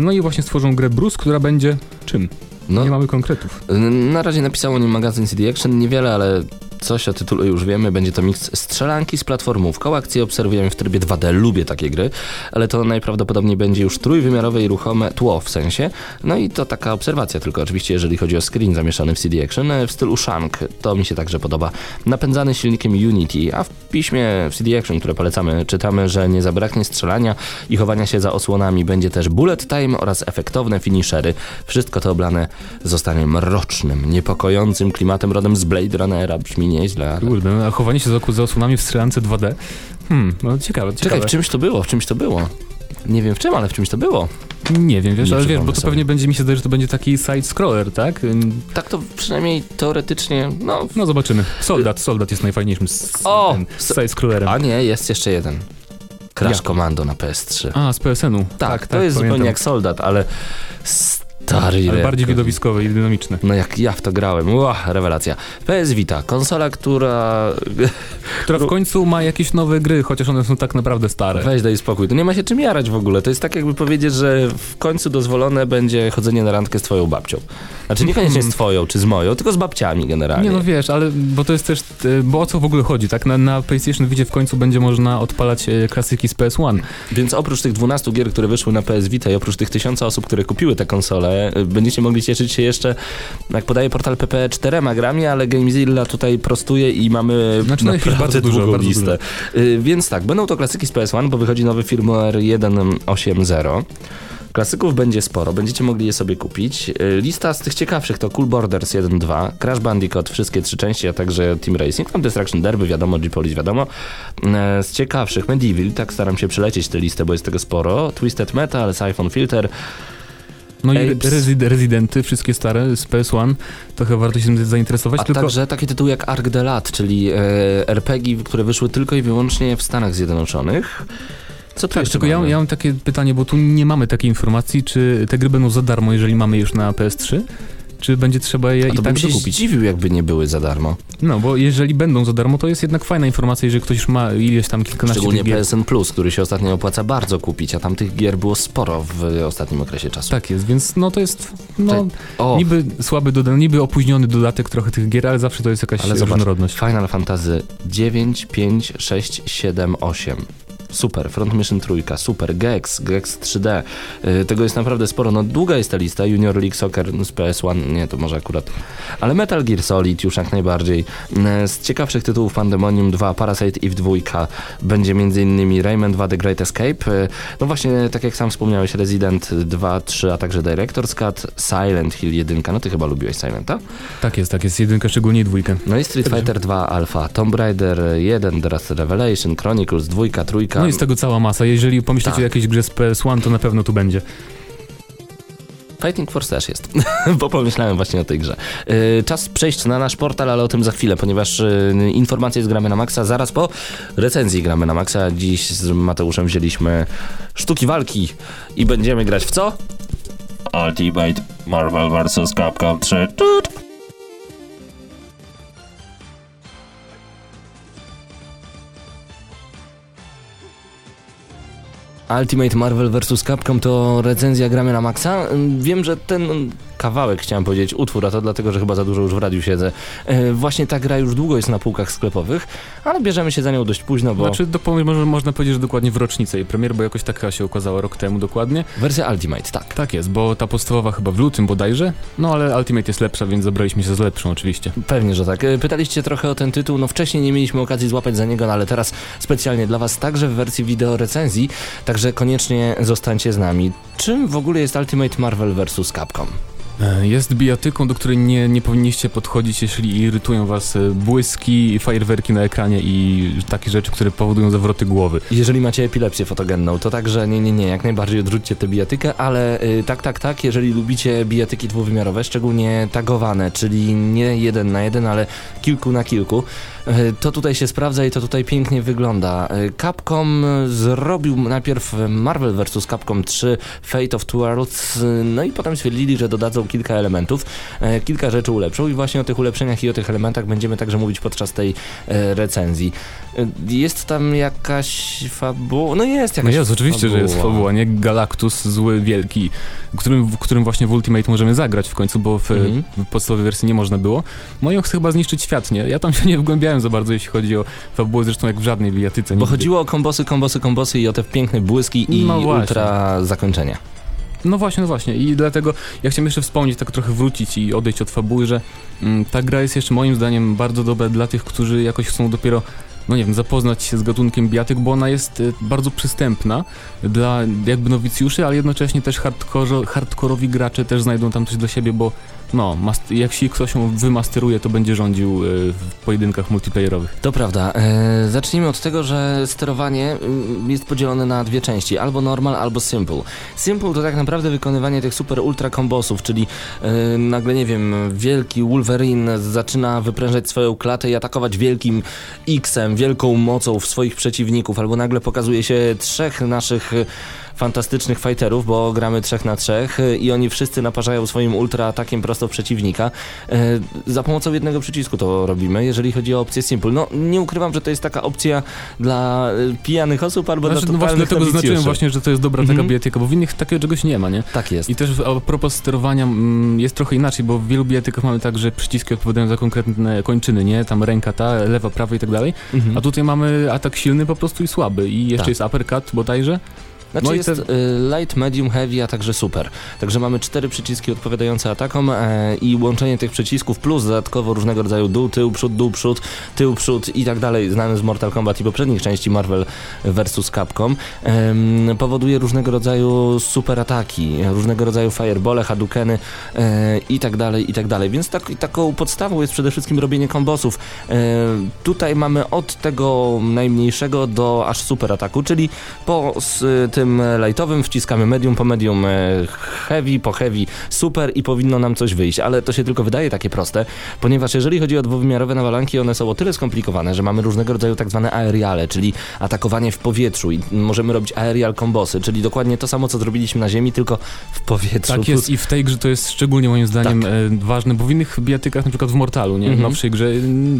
E: No i właśnie stworzą grę Bruce, która będzie czym?
D: No,
E: Nie mamy konkretów.
D: Na razie napisał o nim magazyn CD Action, niewiele, ale coś o tytule już wiemy. Będzie to miks strzelanki z platformówką. Akcję obserwujemy w trybie 2D, lubię takie gry, ale to najprawdopodobniej będzie już trójwymiarowe i ruchome tło w sensie. No i to taka obserwacja tylko oczywiście, jeżeli chodzi o screen zamieszany w CD Action e, w stylu Shank. To mi się także podoba. Napędzany silnikiem Unity, a w piśmie w CD Action, które polecamy, czytamy, że nie zabraknie strzelania i chowania się za osłonami. Będzie też bullet time oraz efektowne finishery. Wszystko to oblane zostanie mrocznym, niepokojącym klimatem rodem z Blade Runnera. Brzmi nieźle, ale...
E: Kurde, no, a chowanie się za, za osłonami w strzelance 2D. Hmm, no ciekawe,
D: Czekaj,
E: ciekawe.
D: w czymś to było, w czymś to było. Nie wiem w czym, ale w czymś to było.
E: Nie wiem, wiesz,
D: Nie
E: ale wiesz, bo to
D: sobie.
E: pewnie będzie mi się zdaje, że to będzie taki side-scroller, tak?
D: Tak to przynajmniej teoretycznie, no...
E: No zobaczymy. Soldat, Soldat jest najfajniejszym
D: O!
E: side-scrollerem.
D: A nie, jest jeszcze jeden. Crash
E: Ja.
D: Commando na PS3.
E: A, z PSN-u.
D: tak, to jest
E: pamiętam.
D: zupełnie jak Soldat, ale stary
E: Ale bardziej widowiskowe i dynamiczne.
D: No jak ja w to grałem, Ła, rewelacja. PS Vita, konsola, która...
E: Która w końcu ma jakieś nowe gry, chociaż one są tak naprawdę stare.
D: Weź daj spokój, to nie ma się czym jarać w ogóle. To jest tak jakby powiedzieć, że w końcu dozwolone będzie chodzenie na randkę z twoją babcią. Znaczy niekoniecznie z twoją czy z moją, tylko z babciami generalnie.
E: Nie no wiesz, ale bo to jest też, bo o co w ogóle chodzi, tak? Na, na PlayStation Vidzie w końcu będzie można odpalać e, klasyki z PS1.
D: Więc oprócz tych 12 gier, które wyszły na PS Vita i oprócz tych tysiąca osób, które kupiły te konsole, y, będziecie mogli cieszyć się jeszcze, jak podaje portal PP, czterema grami, ale GameZilla tutaj prostuje i mamy
E: Znaczy, no,
D: naprawdę
E: dużo,
D: długą listę. Y, Więc tak, będą to klasyki z PS1, bo wychodzi nowy firmware 1.8.0. Klasyków będzie sporo, będziecie mogli je sobie kupić. Y, Lista z tych ciekawszych to Cool Borders 1.2, Crash Bandicoot, wszystkie trzy części, a także Team Racing, tam Destruction Derby, wiadomo, G-Police, wiadomo. E, Z ciekawszych Medieval, tak staram się przelecieć tę listę, bo jest tego sporo. Twisted Metal, Siphon Filter,
E: No i
D: Apes.
E: Resid Rezydenty, wszystkie stare z PS1, to chyba warto się tym zainteresować,
D: a
E: tylko...
D: także takie tytuły jak Ark de Lat, czyli e, RPG, które wyszły tylko i wyłącznie w Stanach Zjednoczonych. Co
E: Tak, tylko ja, ja mam takie pytanie, bo tu nie mamy takiej informacji, czy te gry będą za darmo, jeżeli mamy już na PS3, czy będzie trzeba je
D: A
E: i
D: to
E: tak
D: bym się
E: dokupić?
D: zdziwił, jakby nie były za darmo.
E: No, bo jeżeli będą za darmo, to jest jednak fajna informacja, jeżeli ktoś już ma ileś tam kilkanaście
D: Szczególnie
E: gier.
D: PSN Plus, który się ostatnio opłaca bardzo kupić, a tam tych gier było sporo w ostatnim okresie czasu.
E: Tak jest, więc no to jest no,
D: O,
E: niby słaby dodatek, niby opóźniony dodatek trochę tych gier, ale zawsze to jest jakaś
D: ale zobacz,
E: różnorodność.
D: Final Fantasy 9, 5, 6, 7, 8. Super, Front Mission trójka, super, Gex, Gex 3D. Yy, tego jest naprawdę sporo. No długa jest ta lista. Junior League Soccer z PS1, nie, to może akurat. Ale Metal Gear Solid już jak najbardziej. Yy, z ciekawszych tytułów Pandemonium 2, Parasite Eve 2 będzie m.in. Rayman 2 The Great Escape. Yy, no właśnie, tak jak sam wspomniałeś, Resident 2, 3, a także Director's Cut, Silent Hill 1. No ty chyba lubiłeś Silenta?
E: Tak jest, tak jest, jedynkę, szczególnie dwójkę.
D: No i Street Fighter 2 Alpha, Tomb Raider 1, teraz Revelation, Chronicles 2, 3.
E: No i z tego cała masa. Jeżeli pomyślicie
D: Tak.
E: o jakiejś grze z PS1, to na pewno tu będzie.
D: Fighting Force też jest, bo pomyślałem właśnie o tej grze. Yy, czas przejść na nasz portal, ale o tym za chwilę, ponieważ yy, informacje z Gramy na Maxa zaraz po recenzji Gramy na Maxa. Dziś z Mateuszem wzięliśmy sztuki walki i będziemy grać w co?
H: Ultimate Marvel vs. Capcom 3. Tut.
D: Ultimate Marvel vs. Capcom to recenzja Gramy na Maxa. Wiem, że ten kawałek, chciałem powiedzieć, utwór, a to dlatego, że chyba za dużo już w radiu siedzę. E, Właśnie ta gra już długo jest na półkach sklepowych, ale bierzemy się za nią dość późno, bo
E: Znaczy, do, może, można powiedzieć, że dokładnie w rocznicę jej premier, bo jakoś taka się okazała rok temu dokładnie.
D: wersja Ultimate, tak.
E: Tak jest, bo ta podstawowa chyba w lutym bodajże, no ale Ultimate jest lepsza, więc zabraliśmy się z lepszą oczywiście.
D: Pewnie, że tak. E, Pytaliście trochę o ten tytuł, no wcześniej nie mieliśmy okazji złapać za niego, no ale teraz specjalnie dla Was także w wersji wideo recenzji, także koniecznie zostańcie z nami. Czym w ogóle jest Ultimate Marvel vs. Capcom?
E: Jest bijatyką, do której nie, nie powinniście podchodzić, jeśli irytują was e, błyski, fajerwerki na ekranie i takie rzeczy, które powodują zawroty głowy.
D: Jeżeli macie epilepsję fotogenną, to także nie, nie, nie, jak najbardziej odrzućcie tę bijatykę, ale y, tak, tak, tak, jeżeli lubicie bijatyki dwuwymiarowe, szczególnie tagowane, czyli nie jeden na jeden, ale kilku na kilku, to tutaj się sprawdza i to tutaj pięknie wygląda. Y, Capcom zrobił najpierw Marvel vs. Capcom 3 Fate of Two Worlds, y, no i potem stwierdzili, że dodadzą kilka elementów, kilka rzeczy ulepszą i właśnie o tych ulepszeniach i o tych elementach będziemy także mówić podczas tej recenzji. Jest tam jakaś fabuła? No jest
E: No
D: jakaś
E: jest, oczywiście, że jest fabuła, nie? Galactus, zły, wielki, którym, w którym właśnie w Ultimate możemy zagrać w końcu, bo w,
D: Mhm.
E: w podstawowej wersji nie można było. No chce chyba zniszczyć świat, nie? Ja tam się nie wgłębiałem za bardzo, jeśli chodzi o fabułę, zresztą jak w żadnej bijatyce.
D: Bo
E: nigdy.
D: chodziło o kombosy, kombosy, kombosy i o te piękne błyski i
E: No
D: ultra zakończenia.
E: No właśnie, no właśnie. I dlatego ja chciałem jeszcze wspomnieć, tak trochę wrócić i odejść od fabuły, że mm, ta gra jest jeszcze moim zdaniem bardzo dobra dla tych, którzy jakoś chcą dopiero, no nie wiem, zapoznać się z gatunkiem bijatyk, bo ona jest y, bardzo przystępna dla jakby nowicjuszy, ale jednocześnie też hardkoro, hardkorowi gracze też znajdą tam coś dla siebie, bo no, jak się ktoś wymasteruje, to będzie rządził y, w pojedynkach multiplayerowych.
D: To prawda. E, zacznijmy od tego, że sterowanie mm, jest podzielone na dwie części, albo normal, albo simple. Simple to tak naprawdę wykonywanie tych super ultra kombosów, czyli e, nagle, nie wiem, wielki Wolverine zaczyna wyprężać swoją klatę i atakować wielkim X-em, wielką mocą w swoich przeciwników, albo nagle pokazuje się trzech naszych e, fantastycznych fighterów, bo gramy trzech na trzech e, i oni wszyscy naparzają swoim ultra atakiem prosto w przeciwnika. E, za pomocą jednego przycisku to robimy, jeżeli chodzi o opcję simple. No, nie ukrywam, że to jest taka opcja dla e, pijanych osób albo
E: Znaczy,
D: dla
E: no właśnie dlatego zaznaczyłem
D: nowicjuszy.
E: właśnie, że to jest dobra taka
D: Mhm.
E: bijatyka, bo w innych takiego czegoś nie ma, nie?
D: Tak jest.
E: I też a propos sterowania mm, jest trochę inaczej, bo w wielu bijatykach mamy tak, że przyciski odpowiadają za konkretne kończyny, nie? Tam ręka ta, lewa, prawa i tak dalej.
D: Mhm.
E: A tutaj mamy atak silny po prostu i słaby. I jeszcze
D: Tak.
E: jest uppercut bodajże.
D: Znaczy
E: No
D: jest y, light, medium, heavy, a także super. Także mamy cztery przyciski odpowiadające atakom e, i łączenie tych przycisków plus dodatkowo różnego rodzaju dół, tył, przód, dół, przód, tył, przód i tak dalej, znany z Mortal Kombat i poprzednich części Marvel vs. Capcom, em, powoduje różnego rodzaju super ataki, różnego rodzaju firebole, hadukeny e, i tak dalej, i tak dalej. Więc tak, taką podstawą jest przede wszystkim robienie kombosów. E, tutaj mamy od tego najmniejszego do aż super ataku, czyli po s, tym lightowym wciskamy medium, po medium e, heavy, po heavy super i powinno nam coś wyjść, ale to się tylko wydaje takie proste, ponieważ jeżeli chodzi o dwuwymiarowe nawalanki, one są o tyle skomplikowane, że mamy różnego rodzaju tak zwane aeriale, czyli atakowanie w powietrzu i możemy robić aerial kombosy, czyli dokładnie to samo, co zrobiliśmy na ziemi, tylko w powietrzu.
E: Tak jest i w tej grze to jest szczególnie moim zdaniem
D: Tak.
E: e, ważne, bo w innych bijatykach, na przykład w Mortalu, nie?
D: Mhm.
E: nowszej grze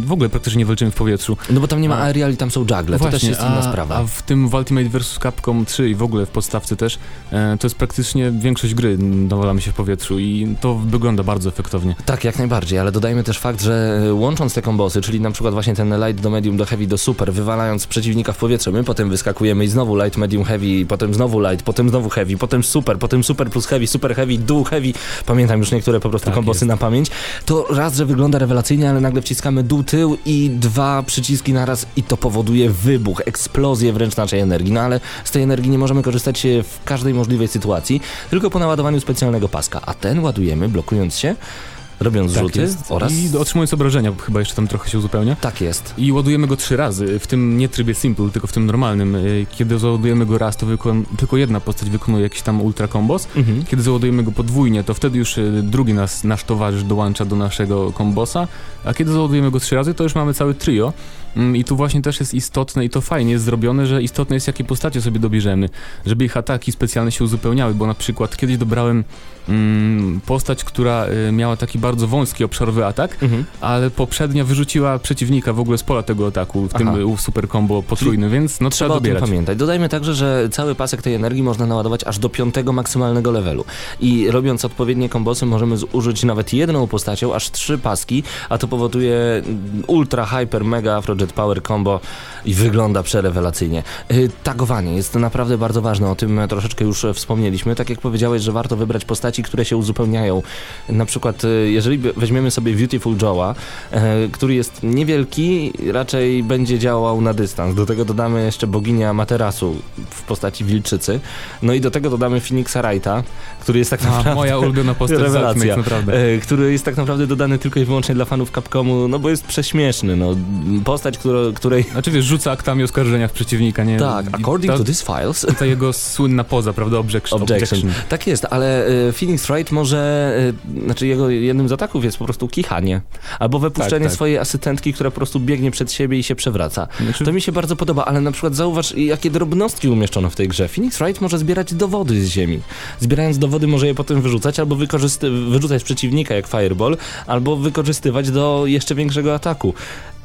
E: w ogóle praktycznie nie walczymy w powietrzu.
D: No bo tam nie ma aeriali, tam są juggle, to też jest inna
E: a,
D: sprawa.
E: A w tym w Ultimate vs. Capcom 3 i w ogóle w podstawce też, e, to jest praktycznie większość gry dowalamy się w powietrzu i to wygląda bardzo efektownie.
D: Tak, jak najbardziej, ale dodajmy też fakt, że e, łącząc te kombosy, czyli na przykład właśnie ten light do medium, do heavy, do super, wywalając przeciwnika w powietrze, my potem wyskakujemy i znowu light, medium, heavy, potem znowu light, potem znowu heavy, potem super, potem super plus heavy, super heavy, dół heavy, pamiętam już niektóre po prostu
E: Tak
D: kombosy
E: jest.
D: na pamięć, to raz, że wygląda rewelacyjnie, ale nagle wciskamy dół, tył i dwa przyciski naraz i to powoduje wybuch, eksplozję wręcz naszej energii, no ale z tej energii nie możemy korzystać e, w każdej możliwej sytuacji, tylko po naładowaniu specjalnego paska, a ten ładujemy blokując się, robiąc
E: Tak
D: rzuty
E: jest.
D: oraz...
E: I otrzymując obrażenia, bo chyba jeszcze tam trochę się uzupełnia.
D: Tak jest.
E: I ładujemy go trzy razy, w tym nie trybie simple, tylko w tym normalnym. Y, Kiedy załadujemy go raz, to wykon- tylko jedna postać wykonuje jakiś tam ultra kombos.
D: Mhm.
E: Kiedy załadujemy go podwójnie, to wtedy już y, drugi nas, nasz towarzysz dołącza do naszego kombosa, a kiedy załadujemy go trzy razy, to już mamy cały trio. Mm, I tu właśnie też jest istotne i to fajnie jest zrobione, że istotne jest jakie postacie sobie dobierzemy, żeby ich ataki specjalne się uzupełniały, bo na przykład kiedyś dobrałem mm, postać, która y, miała taki bardzo wąski obszarowy atak,
D: Mhm.
E: ale poprzednia wyrzuciła przeciwnika w ogóle z pola tego ataku, w tym
D: Aha.
E: y, super combo potrójny, więc no trzeba,
D: Trzeba tym
E: dobierać.
D: pamiętać. Dodajmy także, że cały pasek tej energii można naładować aż do piątego maksymalnego levelu. I robiąc odpowiednie kombosy możemy zużyć nawet jedną postacią aż trzy paski, a to powoduje ultra, hyper, mega afrojet power combo i wygląda przerewelacyjnie. Y, Tagowanie jest naprawdę bardzo ważne, o tym troszeczkę już wspomnieliśmy. Tak jak powiedziałeś, że warto wybrać postaci, które się uzupełniają. Na przykład, y, jeżeli weźmiemy sobie Beautiful Joe'a, e, który jest niewielki, raczej będzie działał na dystans. Do tego dodamy jeszcze boginię Materasu w postaci wilczycy. No i do tego dodamy Phoenixa Wrighta, który jest tak
E: A,
D: naprawdę...
E: moja ulubiona postać
D: Rewelacja.
E: Naprawdę.
D: Który jest tak naprawdę dodany tylko i wyłącznie dla fanów Capcomu, no bo jest prześmieszny, no. Postać, którą, której...
E: Znaczy wiesz, rzuca aktami oskarżenia w przeciwnika, nie?
D: Tak, according
E: ta,
D: to these files...
E: ta jego słynna poza, prawda? Objection.
D: Objection. Tak jest, ale e, Phoenix Wright może, e, znaczy jego jednym z ataków jest po prostu kichanie. Albo wypuszczenie
E: Tak, tak.
D: swojej asystentki, która po prostu biegnie przed siebie i się przewraca.
E: Znaczy,
D: To mi się bardzo podoba, ale na przykład zauważ, jakie drobnostki umieszczono w tej grze. Phoenix Wright może zbierać dowody z ziemi. Zbierając dowody może je potem wyrzucać, albo wykorzysty- wyrzucać przeciwnika jak fireball, albo wykorzystywać do jeszcze większego ataku.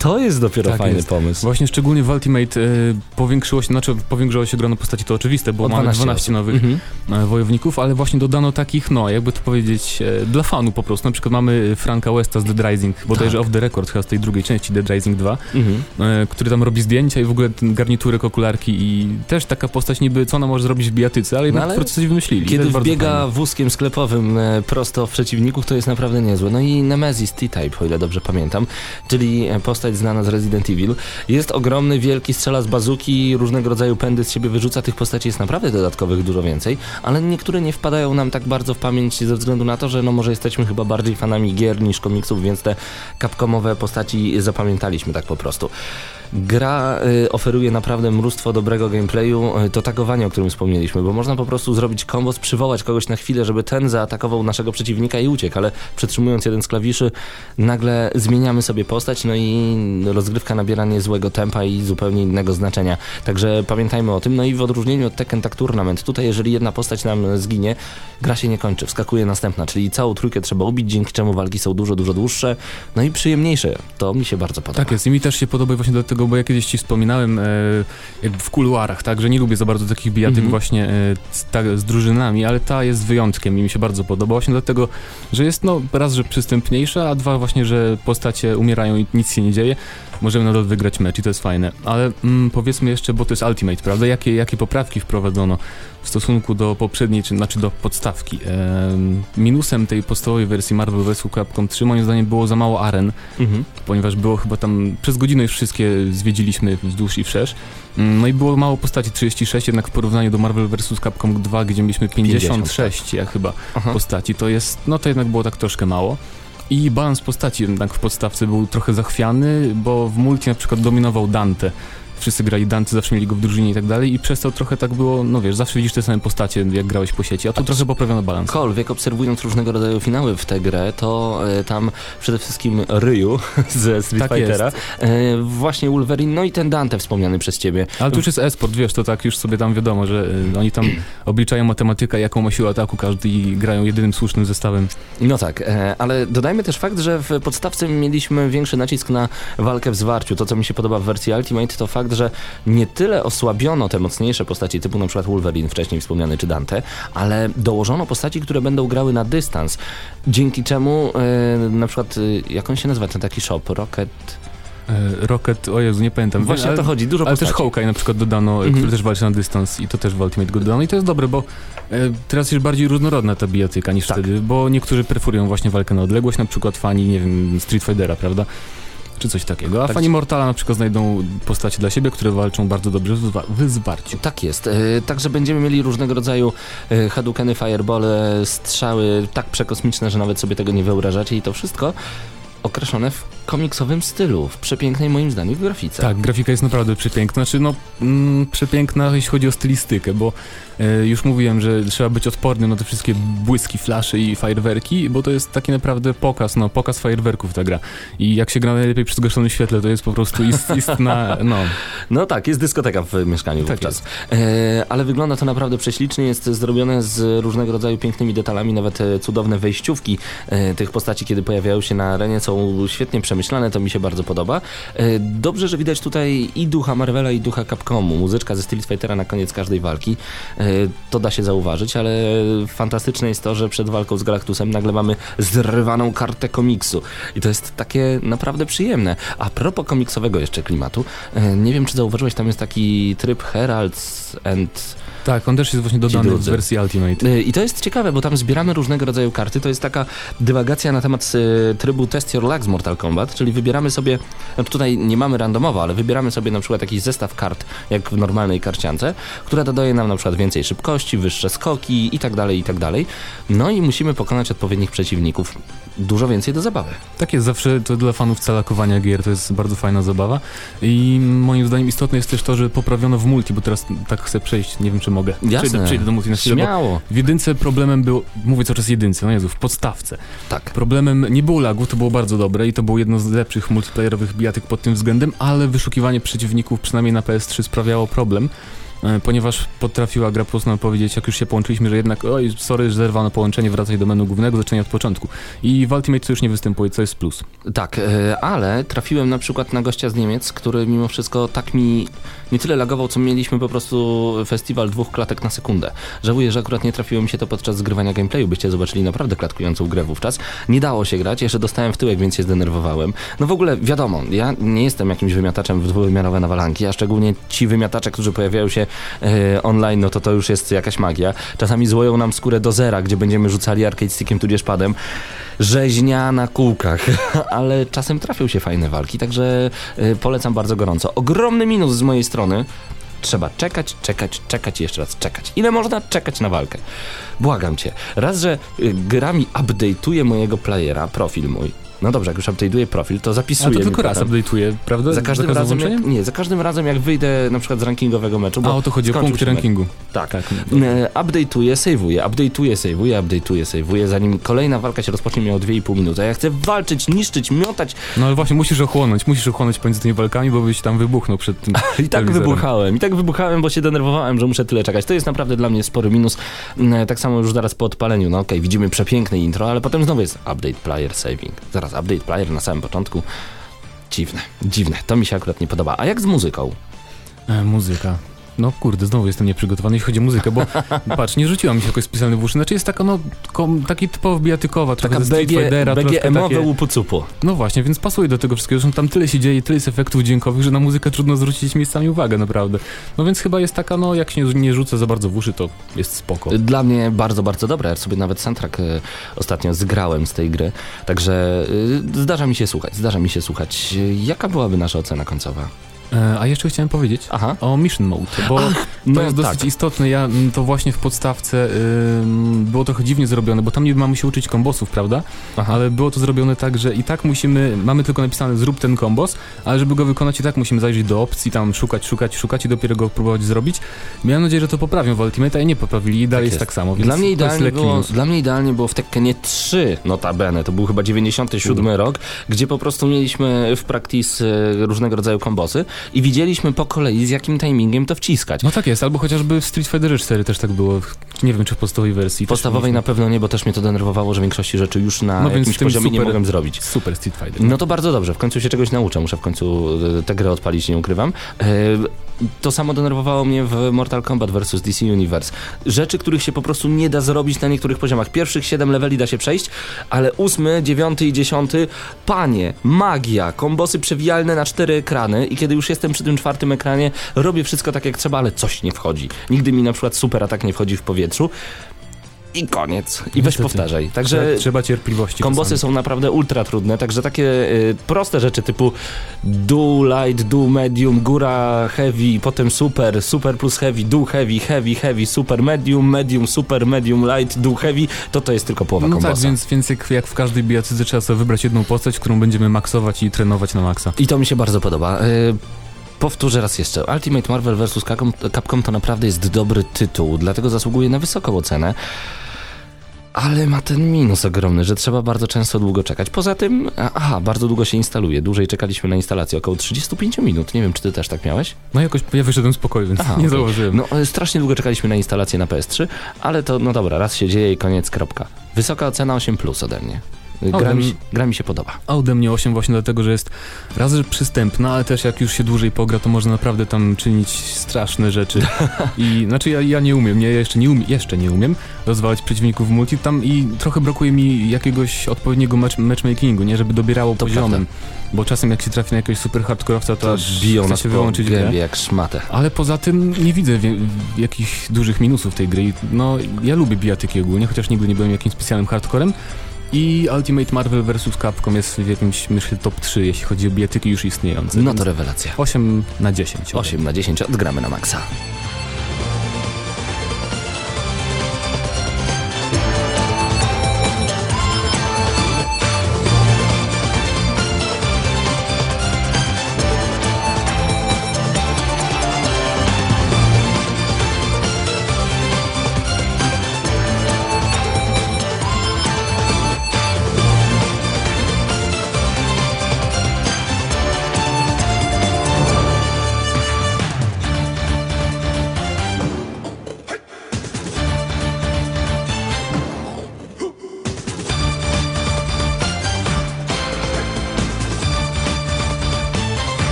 D: To jest dopiero
E: Tak
D: fajny
E: jest.
D: pomysł.
E: Właśnie szczególnie w Ultimate y, powiększyło się, znaczy powiększyło się grono postaci, to oczywiste, bo
D: O
E: mamy 12
D: osób.
E: nowych
D: Mhm.
E: e, wojowników, ale właśnie dodano takich, no jakby to powiedzieć, e, dla fanu po prostu. Na przykład mamy Franka Westa z Dead Rising, bodajże
D: Tak.
E: off the record chyba z tej drugiej części Dead Rising 2,
D: Mhm.
E: e, który tam robi zdjęcia i w ogóle garniturek, okularki i też taka postać niby, co ona może zrobić w bijatyce, ale jednak
D: ale
E: po prostu coś wymyślili.
D: Kiedy wbiega
E: fajne.
D: wózkiem sklepowym prosto w przeciwników, to jest naprawdę niezłe. No i Nemesis T-Type, o ile dobrze pamiętam, czyli postać postać znana z Resident Evil. Jest ogromny, wielki, strzela z bazuki, różnego rodzaju pędy z siebie wyrzuca. Tych postaci jest naprawdę dodatkowych dużo więcej, ale niektóre nie wpadają nam tak bardzo w pamięć ze względu na to, że no może jesteśmy chyba bardziej fanami gier niż komiksów, więc te kapkomowe postaci zapamiętaliśmy tak po prostu. Gra y, oferuje naprawdę mnóstwo dobrego gameplayu, y, to tagowanie, o którym wspomnieliśmy, bo można po prostu zrobić kombos, przywołać kogoś na chwilę, żeby ten zaatakował naszego przeciwnika i uciekł, ale przytrzymując jeden z klawiszy, nagle zmieniamy sobie postać, no i rozgrywka nabiera niezłego tempa i zupełnie innego znaczenia. Także pamiętajmy o tym, no i w odróżnieniu od Tekken Tag Tournament, tutaj jeżeli jedna postać nam zginie, gra się nie kończy, wskakuje następna, czyli całą trójkę trzeba ubić, dzięki czemu walki są dużo, dużo dłuższe, no i przyjemniejsze. To mi się bardzo podoba.
E: Tak jest i mi też się podoba właśnie dlatego, bo ja kiedyś ci wspominałem e, w kuluarach, tak, że nie lubię za bardzo takich bijatyk
D: Mhm.
E: właśnie e, z, tak, z drużynami, ale ta jest wyjątkiem i mi się bardzo podoba właśnie dlatego, że jest no raz, że przystępniejsza, a dwa właśnie, że postacie umierają i nic się nie dzieje. Możemy nadal wygrać mecz i to jest fajne. Ale mm, powiedzmy jeszcze, bo to jest Ultimate, prawda? Jakie, jakie poprawki wprowadzono w stosunku do poprzedniej, czy znaczy do podstawki? Em, minusem tej podstawowej wersji Marvel vs. Capcom 3 moim zdaniem było za mało aren,
D: Mhm.
E: ponieważ było chyba tam przez godzinę już wszystkie zwiedziliśmy wzdłuż i wszerz. Mm, No i było mało postaci 36, jednak w porównaniu do Marvel vs. Capcom 2, gdzie mieliśmy 56 jak chyba
D: Aha.
E: postaci, to jest, no to jednak było tak troszkę mało. I balans postaci jednak w podstawce był trochę zachwiany, bo w multi na przykład dominował Dante. Wszyscy grali Dante, zawsze mieli go w drużynie i tak dalej i przez to trochę tak było, no wiesz, zawsze widzisz te same postacie, jak grałeś po sieci, a tu trochę poprawiono balans.
D: Kolwiek obserwując różnego rodzaju finały w tę grę, to e, tam przede wszystkim Ryu ze Street
E: Tak
D: Fightera, e, właśnie Wolverine, no i ten Dante wspomniany przez ciebie.
E: Ale tu już jest esport, wiesz, to tak już sobie tam wiadomo, że y, oni tam obliczają matematykę, jaką ma siłę ataku każdy i grają jedynym słusznym zestawem.
D: No tak, e, ale dodajmy też fakt, że w podstawce mieliśmy większy nacisk na walkę w zwarciu. To, co mi się podoba w wersji Ultimate, to fakt, że nie tyle osłabiono te mocniejsze postaci, typu na przykład Wolverine, wcześniej wspomniany, czy Dante, ale dołożono postaci, które będą grały na dystans. Dzięki czemu e, na przykład, e, jak on się nazywa, ten taki shop, Rocket...
E: E, Rocket, o Jezu, nie pamiętam.
D: Właśnie
E: ale,
D: o to chodzi, dużo
E: Ale też
D: postaci.
E: Hawkeye na przykład dodano,
D: Mhm.
E: który też walczy na dystans i to też w Ultimate go dodano i to jest dobre, bo e, teraz jest bardziej różnorodna ta bijatyka niż
D: Tak.
E: wtedy, bo niektórzy preferują właśnie walkę na odległość, na przykład fani, nie wiem, Street Fightera, prawda? Czy coś takiego. A
D: Tak.
E: fani Mortala na przykład znajdą postacie dla siebie, które walczą bardzo dobrze w w zwarciu.
D: Tak jest. E, Także będziemy mieli różnego rodzaju e, hadukeny, firebole, strzały tak przekosmiczne, że nawet sobie tego nie wyobrażacie i to wszystko określone w komiksowym stylu, w przepięknej moim zdaniem grafice.
E: Tak, grafika jest naprawdę przepiękna. Znaczy, no, mm, przepiękna, jeśli chodzi o stylistykę, bo e, już mówiłem, że trzeba być odpornym na te wszystkie błyski, flasze i fajerwerki, bo to jest taki naprawdę pokaz, no, pokaz fajerwerków ta gra. I jak się gra najlepiej przy zgaszonym świetle, to jest po prostu ist, istna, no,
D: No tak, jest dyskoteka w mieszkaniu
E: Tak
D: wówczas. E, ale wygląda to naprawdę prześlicznie, jest zrobione z różnego rodzaju pięknymi detalami, nawet e, cudowne wejściówki e, tych postaci, kiedy pojawiają się na arenie, są świetnie przemyślane, to mi się bardzo podoba. E, dobrze, że widać tutaj i ducha Marvela, i ducha Capcomu. Muzyczka ze Street Fightera na koniec każdej walki, e, to da się zauważyć, ale fantastyczne jest to, że przed walką z Galactusem nagle mamy zrywaną kartę komiksu i to jest takie naprawdę przyjemne. A propos komiksowego jeszcze klimatu, e, nie wiem czy zauważyłeś, tam jest taki tryb Heralds and
E: tak, on też jest właśnie dodany w wersji Ultimate.
D: Y, I to jest ciekawe, bo tam zbieramy różnego rodzaju karty. To jest taka dywagacja na temat y, trybu Test Your Luck z Mortal Kombat, czyli wybieramy sobie, no tutaj nie mamy randomowo, ale wybieramy sobie na przykład jakiś zestaw kart, jak w normalnej karciance, która dodaje nam na przykład więcej szybkości, wyższe skoki i tak dalej, i tak dalej. No i musimy pokonać odpowiednich przeciwników. Dużo więcej do zabawy.
E: Tak jest, zawsze to dla fanów calakowania gier to jest bardzo fajna zabawa i moim zdaniem istotne jest też to, że poprawiono w multi, bo teraz tak chcę przejść, nie wiem czy mogę.
D: Jasne.
E: Przejdę, przejdę do multi na chwilę, bo
D: Śmiało.
E: w jedynce problemem był, mówię cały czas jedynce, no Jezu, w podstawce.
D: Tak.
E: Problemem nie było lagów, to było bardzo dobre i to było jedno z lepszych multiplayerowych bijatyk pod tym względem, ale wyszukiwanie przeciwników przynajmniej na PS3 sprawiało problem, ponieważ potrafiła gra po prostu nam powiedzieć, jak już się połączyliśmy, że jednak oj, sorry, zerwano połączenie, wracaj do menu głównego, zaczynaj od początku. I w Ultimate to już nie występuje, co jest plus.
D: Tak, e, ale trafiłem na przykład na gościa z Niemiec, który mimo wszystko tak mi nie tyle lagował, co mieliśmy po prostu festiwal dwóch klatek na sekundę. Żałuję, że akurat nie trafiło mi się to podczas zgrywania gameplayu, byście zobaczyli naprawdę klatkującą grę wówczas. Nie dało się grać, jeszcze dostałem w tyłek, więc się zdenerwowałem. No w ogóle wiadomo, ja nie jestem jakimś wymiataczem w dwuwymiarowe nawalanki, a szczególnie ci wymiatacze, którzy pojawiają się e, online, no to to już jest jakaś magia. Czasami złoją nam skórę do zera, gdzie będziemy rzucali arcade stickiem tudzież padem. Rzeźnia na kółkach, ale czasem trafią się fajne walki, także e, polecam bardzo gorąco. Ogromny minus z mojej strony. Trzeba czekać, czekać, czekać i jeszcze raz czekać. Ile można czekać na walkę? Błagam cię. Raz, że y, gra mi update'uje mojego playera, profil mój. No dobrze, jak już update'uje profil, to zapisuję.
E: to
D: mi
E: tylko raz
D: potem.
E: update'uje, prawda?
D: Za każdym, razem jak, nie, za każdym razem jak wyjdę na przykład z rankingowego meczu,
E: A o to chodzi o punkty rankingu.
D: Tak.
E: Tak.
D: E, Update'uję, save'uję, update'uję, save'uję, update'uję, save'uję, zanim kolejna walka się rozpocznie miało 2,5 minuty. A ja chcę walczyć, niszczyć, miotać
E: No ale właśnie musisz ochłonąć, musisz ochłonąć pomiędzy tymi walkami, bo byś tam wybuchnął przed tym
D: I tak wybuchałem, i tak wybuchałem, bo się denerwowałem, że muszę tyle czekać. To jest naprawdę dla mnie spory minus. Mm, Tak samo już zaraz po odpaleniu, no okej, widzimy przepiękne intro, ale potem znowu jest update player saving. Zaraz update player na samym początku. Dziwne, dziwne, to mi się akurat nie podoba. A jak z muzyką?
E: E, muzyka. No kurde, znowu jestem nieprzygotowany, jeśli chodzi o muzykę, bo patrz, nie rzuciła mi się jakoś specjalnie w uszy. Znaczy jest taka, no, kom, taki typowo bijatykowa, trochę
D: Taka
E: Street
D: BG,
E: Fightera,
D: BG
E: troszkę
D: emowe
E: takie...
D: łupu-cupu.
E: No właśnie, więc pasuje do tego wszystkiego. Zresztą tam tyle się dzieje, tyle jest efektów dźwiękowych, że na muzykę trudno zwrócić miejscami uwagę, naprawdę. No więc chyba jest taka, no, jak się nie, rzucę za bardzo w uszy, to jest spoko.
D: Dla mnie bardzo, bardzo dobre. Ja sobie nawet soundtrack e, ostatnio zgrałem z tej gry, także e, zdarza mi się słuchać, zdarza mi się słuchać. E, Jaka byłaby nasza ocena końcowa?
E: E, a jeszcze chciałem powiedzieć
D: Aha.
E: o Mission Mode, bo to
D: no
E: jest dosyć
D: tak.
E: istotne. Ja mm, to właśnie w podstawce ym, było trochę dziwnie zrobione, bo tam niby mamy się uczyć kombosów, prawda?
D: Aha.
E: Ale było to zrobione tak, że i tak musimy, mamy tylko napisane zrób ten kombos, ale żeby go wykonać i tak musimy zajrzeć do opcji, tam szukać, szukać, szukać i dopiero go próbować zrobić. Miałem nadzieję, że to poprawią w Ultimate, a nie poprawili i dalej jest.
D: jest.
E: tak samo, więc
D: Dla mnie, idealnie było, dla mnie idealnie było w Tekkenie 3, notabene, to był chyba 97 rok, gdzie po prostu mieliśmy w practice e, różnego rodzaju kombosy i widzieliśmy po kolei z jakim timingiem to wciskać.
E: No tak jest, albo chociażby w Street Fighter 4 też tak było. Nie wiem, czy w podstawowej wersji.
D: Podstawowej na pewno nie, bo też mnie to denerwowało, że większości rzeczy już na
E: No
D: jakimś poziomie nie
E: super-
D: mogłem zrobić.
E: Super Street Fighter.
D: No to bardzo dobrze, w końcu się czegoś nauczę, muszę w końcu e, tę grę odpalić, nie ukrywam. To samo denerwowało mnie w Mortal Kombat vs DC Universe. Rzeczy, których się po prostu nie da zrobić na niektórych poziomach. Pierwszych 7 leveli da się przejść, ale ósmy, dziewiąty i dziesiąty, panie, magia, kombosy przewijalne na cztery ekrany i kiedy już jestem przy tym czwartym ekranie, robię wszystko tak jak trzeba, ale coś nie wchodzi. Nigdy mi na przykład super atak nie wchodzi w powietrzu. I koniec. I weź
E: Niestety.
D: powtarzaj. Także
E: Trzeba, cierpliwości.
D: Kombosy
E: czasami.
D: są naprawdę ultra trudne, także takie y, proste rzeczy typu do light, do medium, góra heavy, potem super, super plus heavy, do heavy, heavy, heavy, super medium, medium, super medium, light, do heavy, to to jest tylko połowa
E: No
D: kombosa.
E: tak, więc, więc jak, jak w każdej bijatyce trzeba sobie wybrać jedną postać, którą będziemy maksować i trenować na maksa.
D: I to mi się bardzo podoba. Y, Powtórzę raz jeszcze. Ultimate Marvel vs. Capcom, Capcom to naprawdę jest dobry tytuł, dlatego zasługuje na wysoką ocenę. Ale ma ten minus ogromny, że trzeba bardzo często długo czekać. Poza tym, aha, bardzo długo się instaluje. Dłużej czekaliśmy na instalację, około 35 minut. Nie wiem, czy ty też tak miałeś?
E: No jakoś ja wyszedłem z pokoju, więc
D: Aha,
E: nie założyłem.
D: No, e, strasznie długo czekaliśmy na instalację na PS3, ale to, no dobra, raz się dzieje i koniec, kropka. Wysoka ocena 8 plus ode mnie. Gra mi, gra mi się podoba.
E: A ode mnie 8 właśnie dlatego, że jest raz, że przystępna, ale też jak już się dłużej pogra, to można naprawdę tam czynić straszne rzeczy. I znaczy ja, ja nie umiem, ja jeszcze nie, umiem, jeszcze nie umiem rozwalać przeciwników w multi tam i trochę brakuje mi jakiegoś odpowiedniego match, matchmakingu, nie, żeby dobierało
D: To
E: poziomem. Bo czasem jak się trafi na jakiegoś super hardkorowca, to,
D: To
E: aż
D: biją
E: chce się wyłączyć
D: gębie jak szmatę.
E: Ale poza tym nie widzę wie, jakichś dużych minusów tej gry. No, ja lubię bijatyki ogólnie, chociaż nigdy nie byłem jakimś specjalnym hardcorem. I Ultimate Marvel vs. Capcom jest w jakimś, myślę, top 3, jeśli chodzi o bijatyki już istniejące.
D: No to rewelacja.
E: 8 na 10.
D: 8 na 10 odgramy na maksa.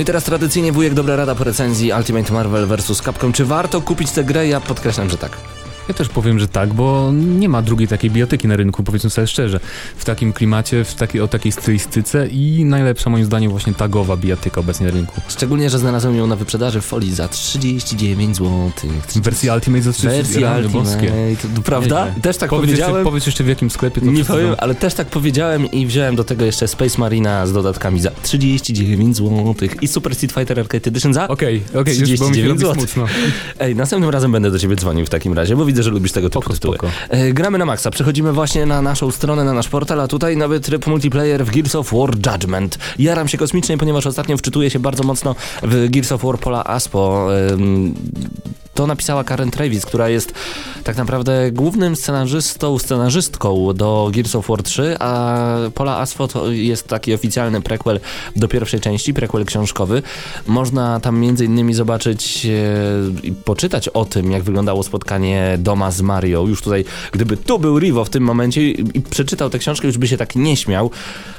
D: No i teraz tradycyjnie wujek dobra rada po recenzji Ultimate Marvel vs. Capcom. Czy warto kupić tę grę? Ja podkreślam, że tak.
E: Ja też powiem, że tak, bo nie ma drugiej takiej biotyki na rynku, powiedzmy sobie szczerze. W takim klimacie, w takiej, o takiej stylistyce i najlepsza moim zdaniem właśnie tagowa bijatyka obecnie na rynku.
D: Szczególnie, że znalazłem ją na wyprzedaży w folii za 39 zł.
E: W wersji Ultimate za 30
D: Wersji
E: rany boskie.
D: Ultimate, prawda?
E: Nieźle.
D: Też tak
E: powiedz
D: powiedziałem.
E: Jeszcze, powiedz jeszcze w jakim sklepie to
D: Nie powiem, ale też tak powiedziałem i wziąłem do tego jeszcze Space Marina z dodatkami za 39 zł i Super Street Fighter Arcade Edition za...
E: Okej, okej, już bo mi się
D: 39
E: smutno.
D: Ej, następnym razem będę do ciebie dzwonił w takim razie, bo widzę, że lubisz tego typu
E: Spoko,
D: tytuły.
E: spoko.
D: E, gramy na maksa, przechodzimy właśnie na naszą stronę, na nasz portal, a tutaj nowy tryb multiplayer w Gears of War Judgment. Jaram się kosmicznie, ponieważ ostatnio wczytuję się bardzo mocno w Gears of War Pola Aspo. Ym, to napisała Karen Travis, która jest tak naprawdę głównym scenarzystą, scenarzystką do Gears of War 3, a Pola to jest taki oficjalny prequel do pierwszej części, prequel książkowy. Można tam między innymi zobaczyć e, i poczytać o tym, jak wyglądało spotkanie Doma z Mario. Już tutaj, gdyby tu był Rivo w tym momencie i, i przeczytał tę książkę, już by się tak nie śmiał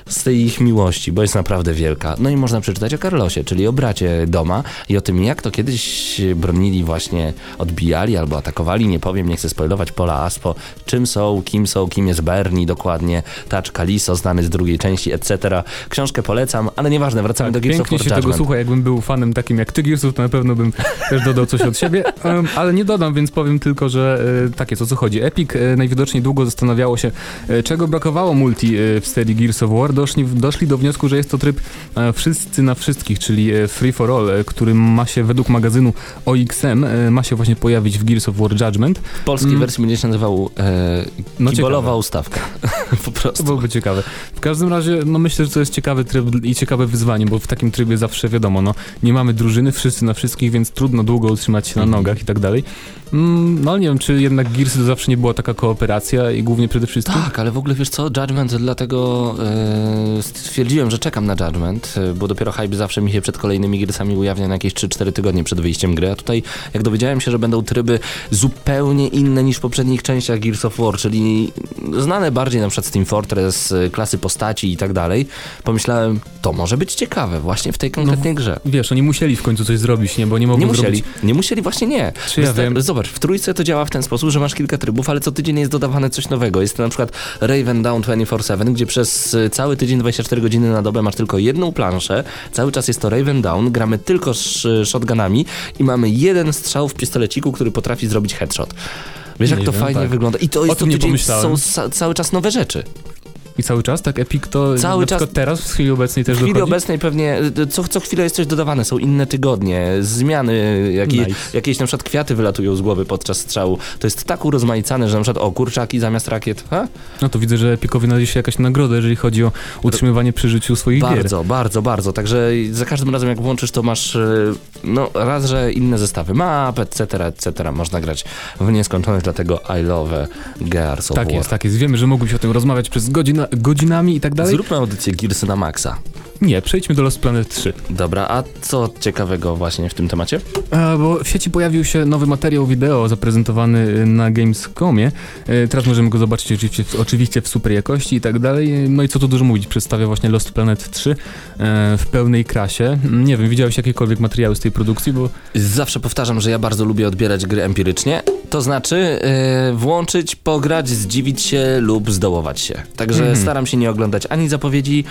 D: z tej ich miłości, bo jest naprawdę wielka. No i można przeczytać o Carlosie, czyli o bracie Doma i o tym, jak to kiedyś bronili właśnie, odbijali albo atakowali, nie powiem, nie chcę spoilować, Pola Aspo, czym są, kim są, kim jest Bernie dokładnie, Touch Kaliso, znany z drugiej części, etc. Książkę polecam, ale nieważne, wracamy
E: Tak,
D: do Gears of
E: pięknie
D: War
E: się tego słucha, jakbym był fanem takim jak ty Gearsów, to na pewno bym też dodał coś od siebie, Em, ale nie dodam, więc powiem tylko, że e, tak jest o co chodzi. Epic e, najwidoczniej długo zastanawiało się, e, czego brakowało multi w serii Gears of War. Doszli, doszli do wniosku, że jest to tryb wszyscy na wszystkich, czyli free for all, który ma się według magazynu OXM, ma się właśnie pojawić w Gears of War Judgment.
D: W polskiej
E: Mm.
D: wersji będzie się nazywał e,
E: No
D: Kibolowa ustawka. po
E: To
D: prostu.
E: byłoby ciekawe. W każdym razie, no myślę, że to jest ciekawy tryb i ciekawe wyzwanie, bo w takim trybie zawsze wiadomo, no nie mamy drużyny, wszyscy na wszystkich, więc trudno długo utrzymać się na
D: Mhm.
E: nogach i tak dalej. Mm, no ale nie wiem, czy jednak Gearsy to zawsze nie była taka kooperacja i głównie przede wszystkim...
D: Tak, ale w ogóle wiesz co, Judgment, dlatego e, stwierdziłem, że czekam na Judgment, e, bo dopiero hype zawsze mi się przed kolejnymi Gearsami ujawnia na jakieś 3-4 tygodnie przed wyjściem gry, a tutaj jak dowiedziałem się, że będą tryby zupełnie inne niż w poprzednich częściach Gears of War, czyli znane bardziej na przykład z Team Fortress, klasy postaci i tak dalej, pomyślałem, to może być ciekawe właśnie w tej konkretnej grze.
E: Wiesz, oni musieli w końcu coś zrobić, nie? Bo nie mogli
D: Nie musieli,
E: zrobić...
D: nie musieli, właśnie nie.
E: Czy ja
D: Wysta-
E: wiem?
D: Zobacz, w trójce to działa w ten sposób, że masz kilka trybów, ale co tydzień jest dodawane coś nowego. Jest to na przykład Raven Down 24-7, gdzie przez y, cały tydzień 24 godziny na dobę masz tylko jedną planszę, cały czas jest to Raven Down, gramy tylko sz- shotgunami i mamy jeden strzał w pistoleciku, który potrafi zrobić headshot. Wiesz, jak
E: Nie
D: to
E: wiem,
D: fajnie
E: tak.
D: wygląda. I to
E: O
D: jest
E: tym
D: to
E: nie pomyślałem.
D: są cały czas nowe rzeczy.
E: I cały czas, tak? Epic to
D: Cały czas-
E: teraz, w chwili obecnej też
D: W chwili
E: dochodzi?
D: obecnej pewnie y, co, co chwilę jest coś dodawane, są inne tygodnie, zmiany, jakie,
E: Nice.
D: jakieś na przykład kwiaty wylatują z głowy podczas strzału. To jest tak urozmaicane, że na przykład o kurczaki zamiast rakiet. Ha?
E: No to widzę, że Epicowi należy się jakaś nagroda, jeżeli chodzi o utrzymywanie przy życiu swoich gier.
D: Bardzo, bardzo, bardzo. Także za każdym razem jak włączysz, to masz y, no raz, że inne zestawy map, etc., etc. Można grać w nieskończoność, dlatego I love Gears of
E: Tak
D: War.
E: jest, tak jest. Wiemy, że mógłbyś o tym rozmawiać przez godzina, godzinami i tak dalej.
D: Zróbmy audycję Gearsy na maksa.
E: Nie, przejdźmy do Lost Planet 3.
D: Dobra, a co ciekawego właśnie w tym temacie?
E: E, bo w sieci pojawił się nowy materiał wideo zaprezentowany na Gamescomie. E, teraz możemy go zobaczyć oczywiście, w- oczywiście w super jakości i tak dalej. No i co tu dużo mówić, przedstawia właśnie Lost Planet 3 e, w pełnej krasie. Nie wiem, widziałeś jakiekolwiek materiały z tej produkcji, bo
D: Zawsze powtarzam, że ja bardzo lubię odbierać gry empirycznie. To znaczy włączyć, pograć, zdziwić się lub zdołować się. Także
E: Mhm.
D: staram się nie oglądać ani zapowiedzi,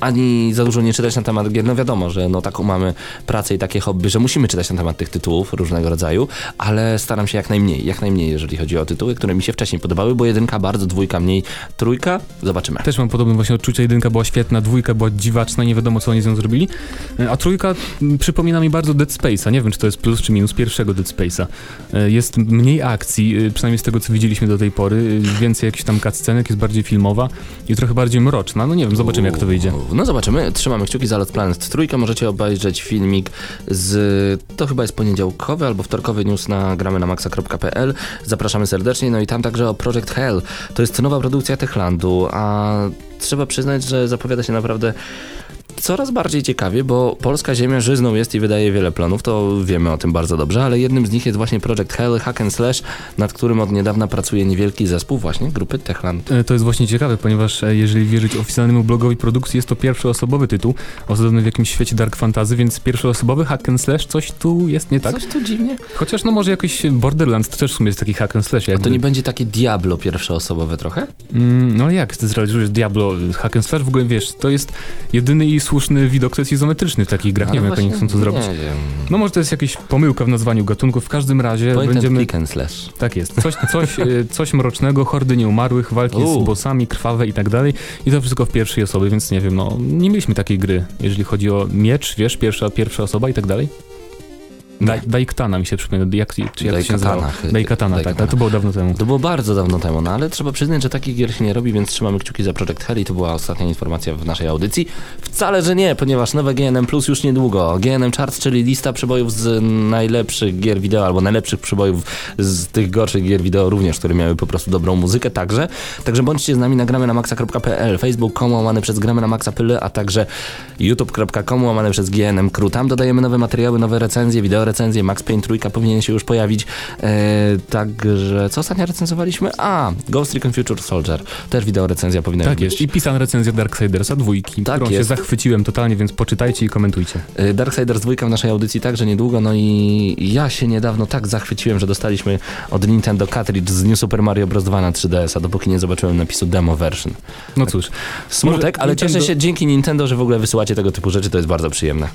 D: ani za dużo nie czytać na temat gier. No wiadomo, że no taką mamy pracę i takie hobby, że musimy czytać na temat tych tytułów różnego rodzaju, ale staram się jak najmniej, jak najmniej, jeżeli chodzi o tytuły, które mi się wcześniej podobały, bo jedynka bardzo, dwójka mniej, trójka, zobaczymy.
E: też mam podobne właśnie odczucia. Jedynka była świetna, dwójka była dziwaczna, nie wiadomo co oni z nią zrobili. E, A trójka przypomina mi bardzo Dead Space'a. Nie wiem, czy to jest plus czy minus pierwszego Dead Space'a. E, Jest mniej akcji, e, przynajmniej z tego co widzieliśmy do tej pory. Więcej jakichś tam cutscenek, jest bardziej filmowa i trochę bardziej mroczna. No nie wiem, zobaczymy jak to wyjdzie.
D: No zobaczymy, trzymamy kciuki za Lot Planet trójkę. Możecie obejrzeć filmik z, to chyba jest poniedziałkowy albo wtorkowy news na gramy na maxa.pl. Zapraszamy serdecznie, no i tam także o Project Hell. To jest nowa produkcja Techlandu, a trzeba przyznać, że zapowiada się naprawdę coraz bardziej ciekawie, bo polska ziemia żyzną jest i wydaje wiele planów, to wiemy o tym bardzo dobrze, ale jednym z nich jest właśnie Project Hell Hack and Slash, nad którym od niedawna pracuje niewielki zespół właśnie grupy Techland.
E: E, To jest właśnie ciekawe, ponieważ e, jeżeli wierzyć oficjalnemu blogowi produkcji, jest to pierwszoosobowy tytuł, osadzony w jakimś świecie dark fantasy, więc pierwszoosobowy hack and slash, coś tu jest nie tak.
D: Coś tu dziwnie.
E: Chociaż no może jakiś Borderlands to też w sumie jest taki hack and slash.
D: A
E: Jakby.
D: to nie będzie takie Diablo pierwszoosobowe trochę?
E: Mm, no jak ty zrealizujesz Diablo hack and slash? W ogóle wiesz, to jest jedyny i słuszny widok, to jest izometryczny w takich grach. Nie wiem, jak oni chcą to zrobić.
D: Nie wiem.
E: No może to jest jakaś pomyłka w nazwaniu gatunków. W każdym razie
D: Point
E: będziemy...
D: and click and slash.
E: Tak jest. Coś, coś, e, coś mrocznego, hordy nieumarłych, walki z bossami, krwawe i tak dalej. I to wszystko w pierwszej osobie, więc nie wiem, no nie mieliśmy takiej gry, jeżeli chodzi o miecz, wiesz, pierwsza, pierwsza osoba i tak dalej. Daj, Daiktana mi się przypomina, jak, czy jak to się
D: Daikatana
E: nazywało?
D: chyba.
E: Daikatana, tak, ale to było dawno temu.
D: To było bardzo dawno temu, no ale trzeba przyznać, że takich gier się nie robi, więc trzymamy kciuki za Project Hell i to była ostatnia informacja w naszej audycji. Wcale, że nie, ponieważ nowe GNM Plus już niedługo. GNM Charts, czyli lista przebojów z najlepszych gier wideo, albo najlepszych przebojów z tych gorszych gier wideo również, które miały po prostu dobrą muzykę także. Także bądźcie z nami, nagramy na maxa.pl, facebook.com łamane przez gramy na maxa.pl, a także youtube.com łamane przez GNM Crew. Tam dodajemy nowe materiały, nowe recenzje, wideo recenzje, Max Payne trójka powinien się już pojawić. E, także, co ostatnio recenzowaliśmy? A, Ghost Recon Future Soldier. Też wideo recenzja powinna
E: Tak
D: być.
E: jest. I pisana recenzja Darksidersa dwójki,
D: Tak
E: którą się
D: jest.
E: zachwyciłem totalnie, więc poczytajcie i komentujcie.
D: Y, Darksiders 2 w naszej audycji także niedługo, no i ja się niedawno tak zachwyciłem, że dostaliśmy od Nintendo cartridge z New Super Mario Bros. 2 na 3DS-a, dopóki nie zobaczyłem napisu demo version.
E: No cóż,
D: Smutek,
E: Może
D: ale
E: Nintendo-
D: cieszę się dzięki Nintendo, że w ogóle wysyłacie tego typu rzeczy, to jest bardzo przyjemne.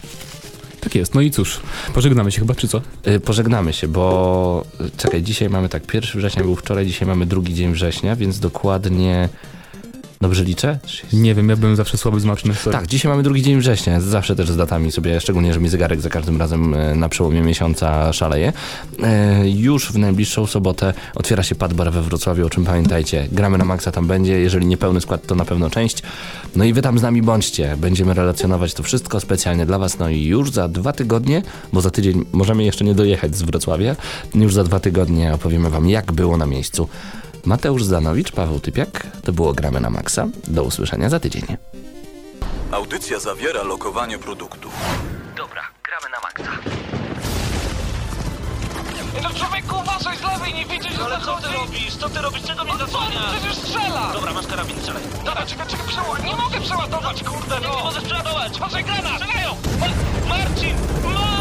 E: Tak jest. No i cóż, pożegnamy się chyba, czy co?
D: Y, Pożegnamy się, bo y, czekaj, dzisiaj mamy tak, 1 września był wczoraj, dzisiaj mamy drugi dzień września, więc dokładnie... Dobrze liczę?
E: Nie wiem, ja byłem zawsze słaby z matmy. sorry.
D: Tak, dzisiaj mamy drugi dzień września, zawsze też z datami sobie, szczególnie, że mi zegarek za każdym razem e, na przełomie miesiąca szaleje. E, Już w najbliższą sobotę otwiera się Padbar we Wrocławiu, o czym pamiętajcie. Gramy na maksa tam będzie, jeżeli nie pełny skład, to na pewno część. No i wy tam z nami bądźcie, będziemy relacjonować to wszystko specjalnie dla was, no i już za dwa tygodnie, bo za tydzień możemy jeszcze nie dojechać z Wrocławia, już za dwa tygodnie opowiemy wam, jak było na miejscu. Mateusz Zanowicz, Paweł Typiak, to było Gramy na Maxa. Do usłyszenia za tydzień.
A: Audycja zawiera lokowanie produktu.
B: Dobra, gramy na maksa. No człowieku, uważaj z lewej, nie widzisz, że Ale co ty robisz? Co ty robisz? Czego mnie zasłaniasz? Przecież strzela! Dobra, masz karabin, strzelaj. Dobra, czekaj, czekaj, przeładuj. Nie mogę przeładować, kurde, no! Nie możesz przeładować! Patrzaj, granat! Strzelają! Ma- Marcin! Marcin!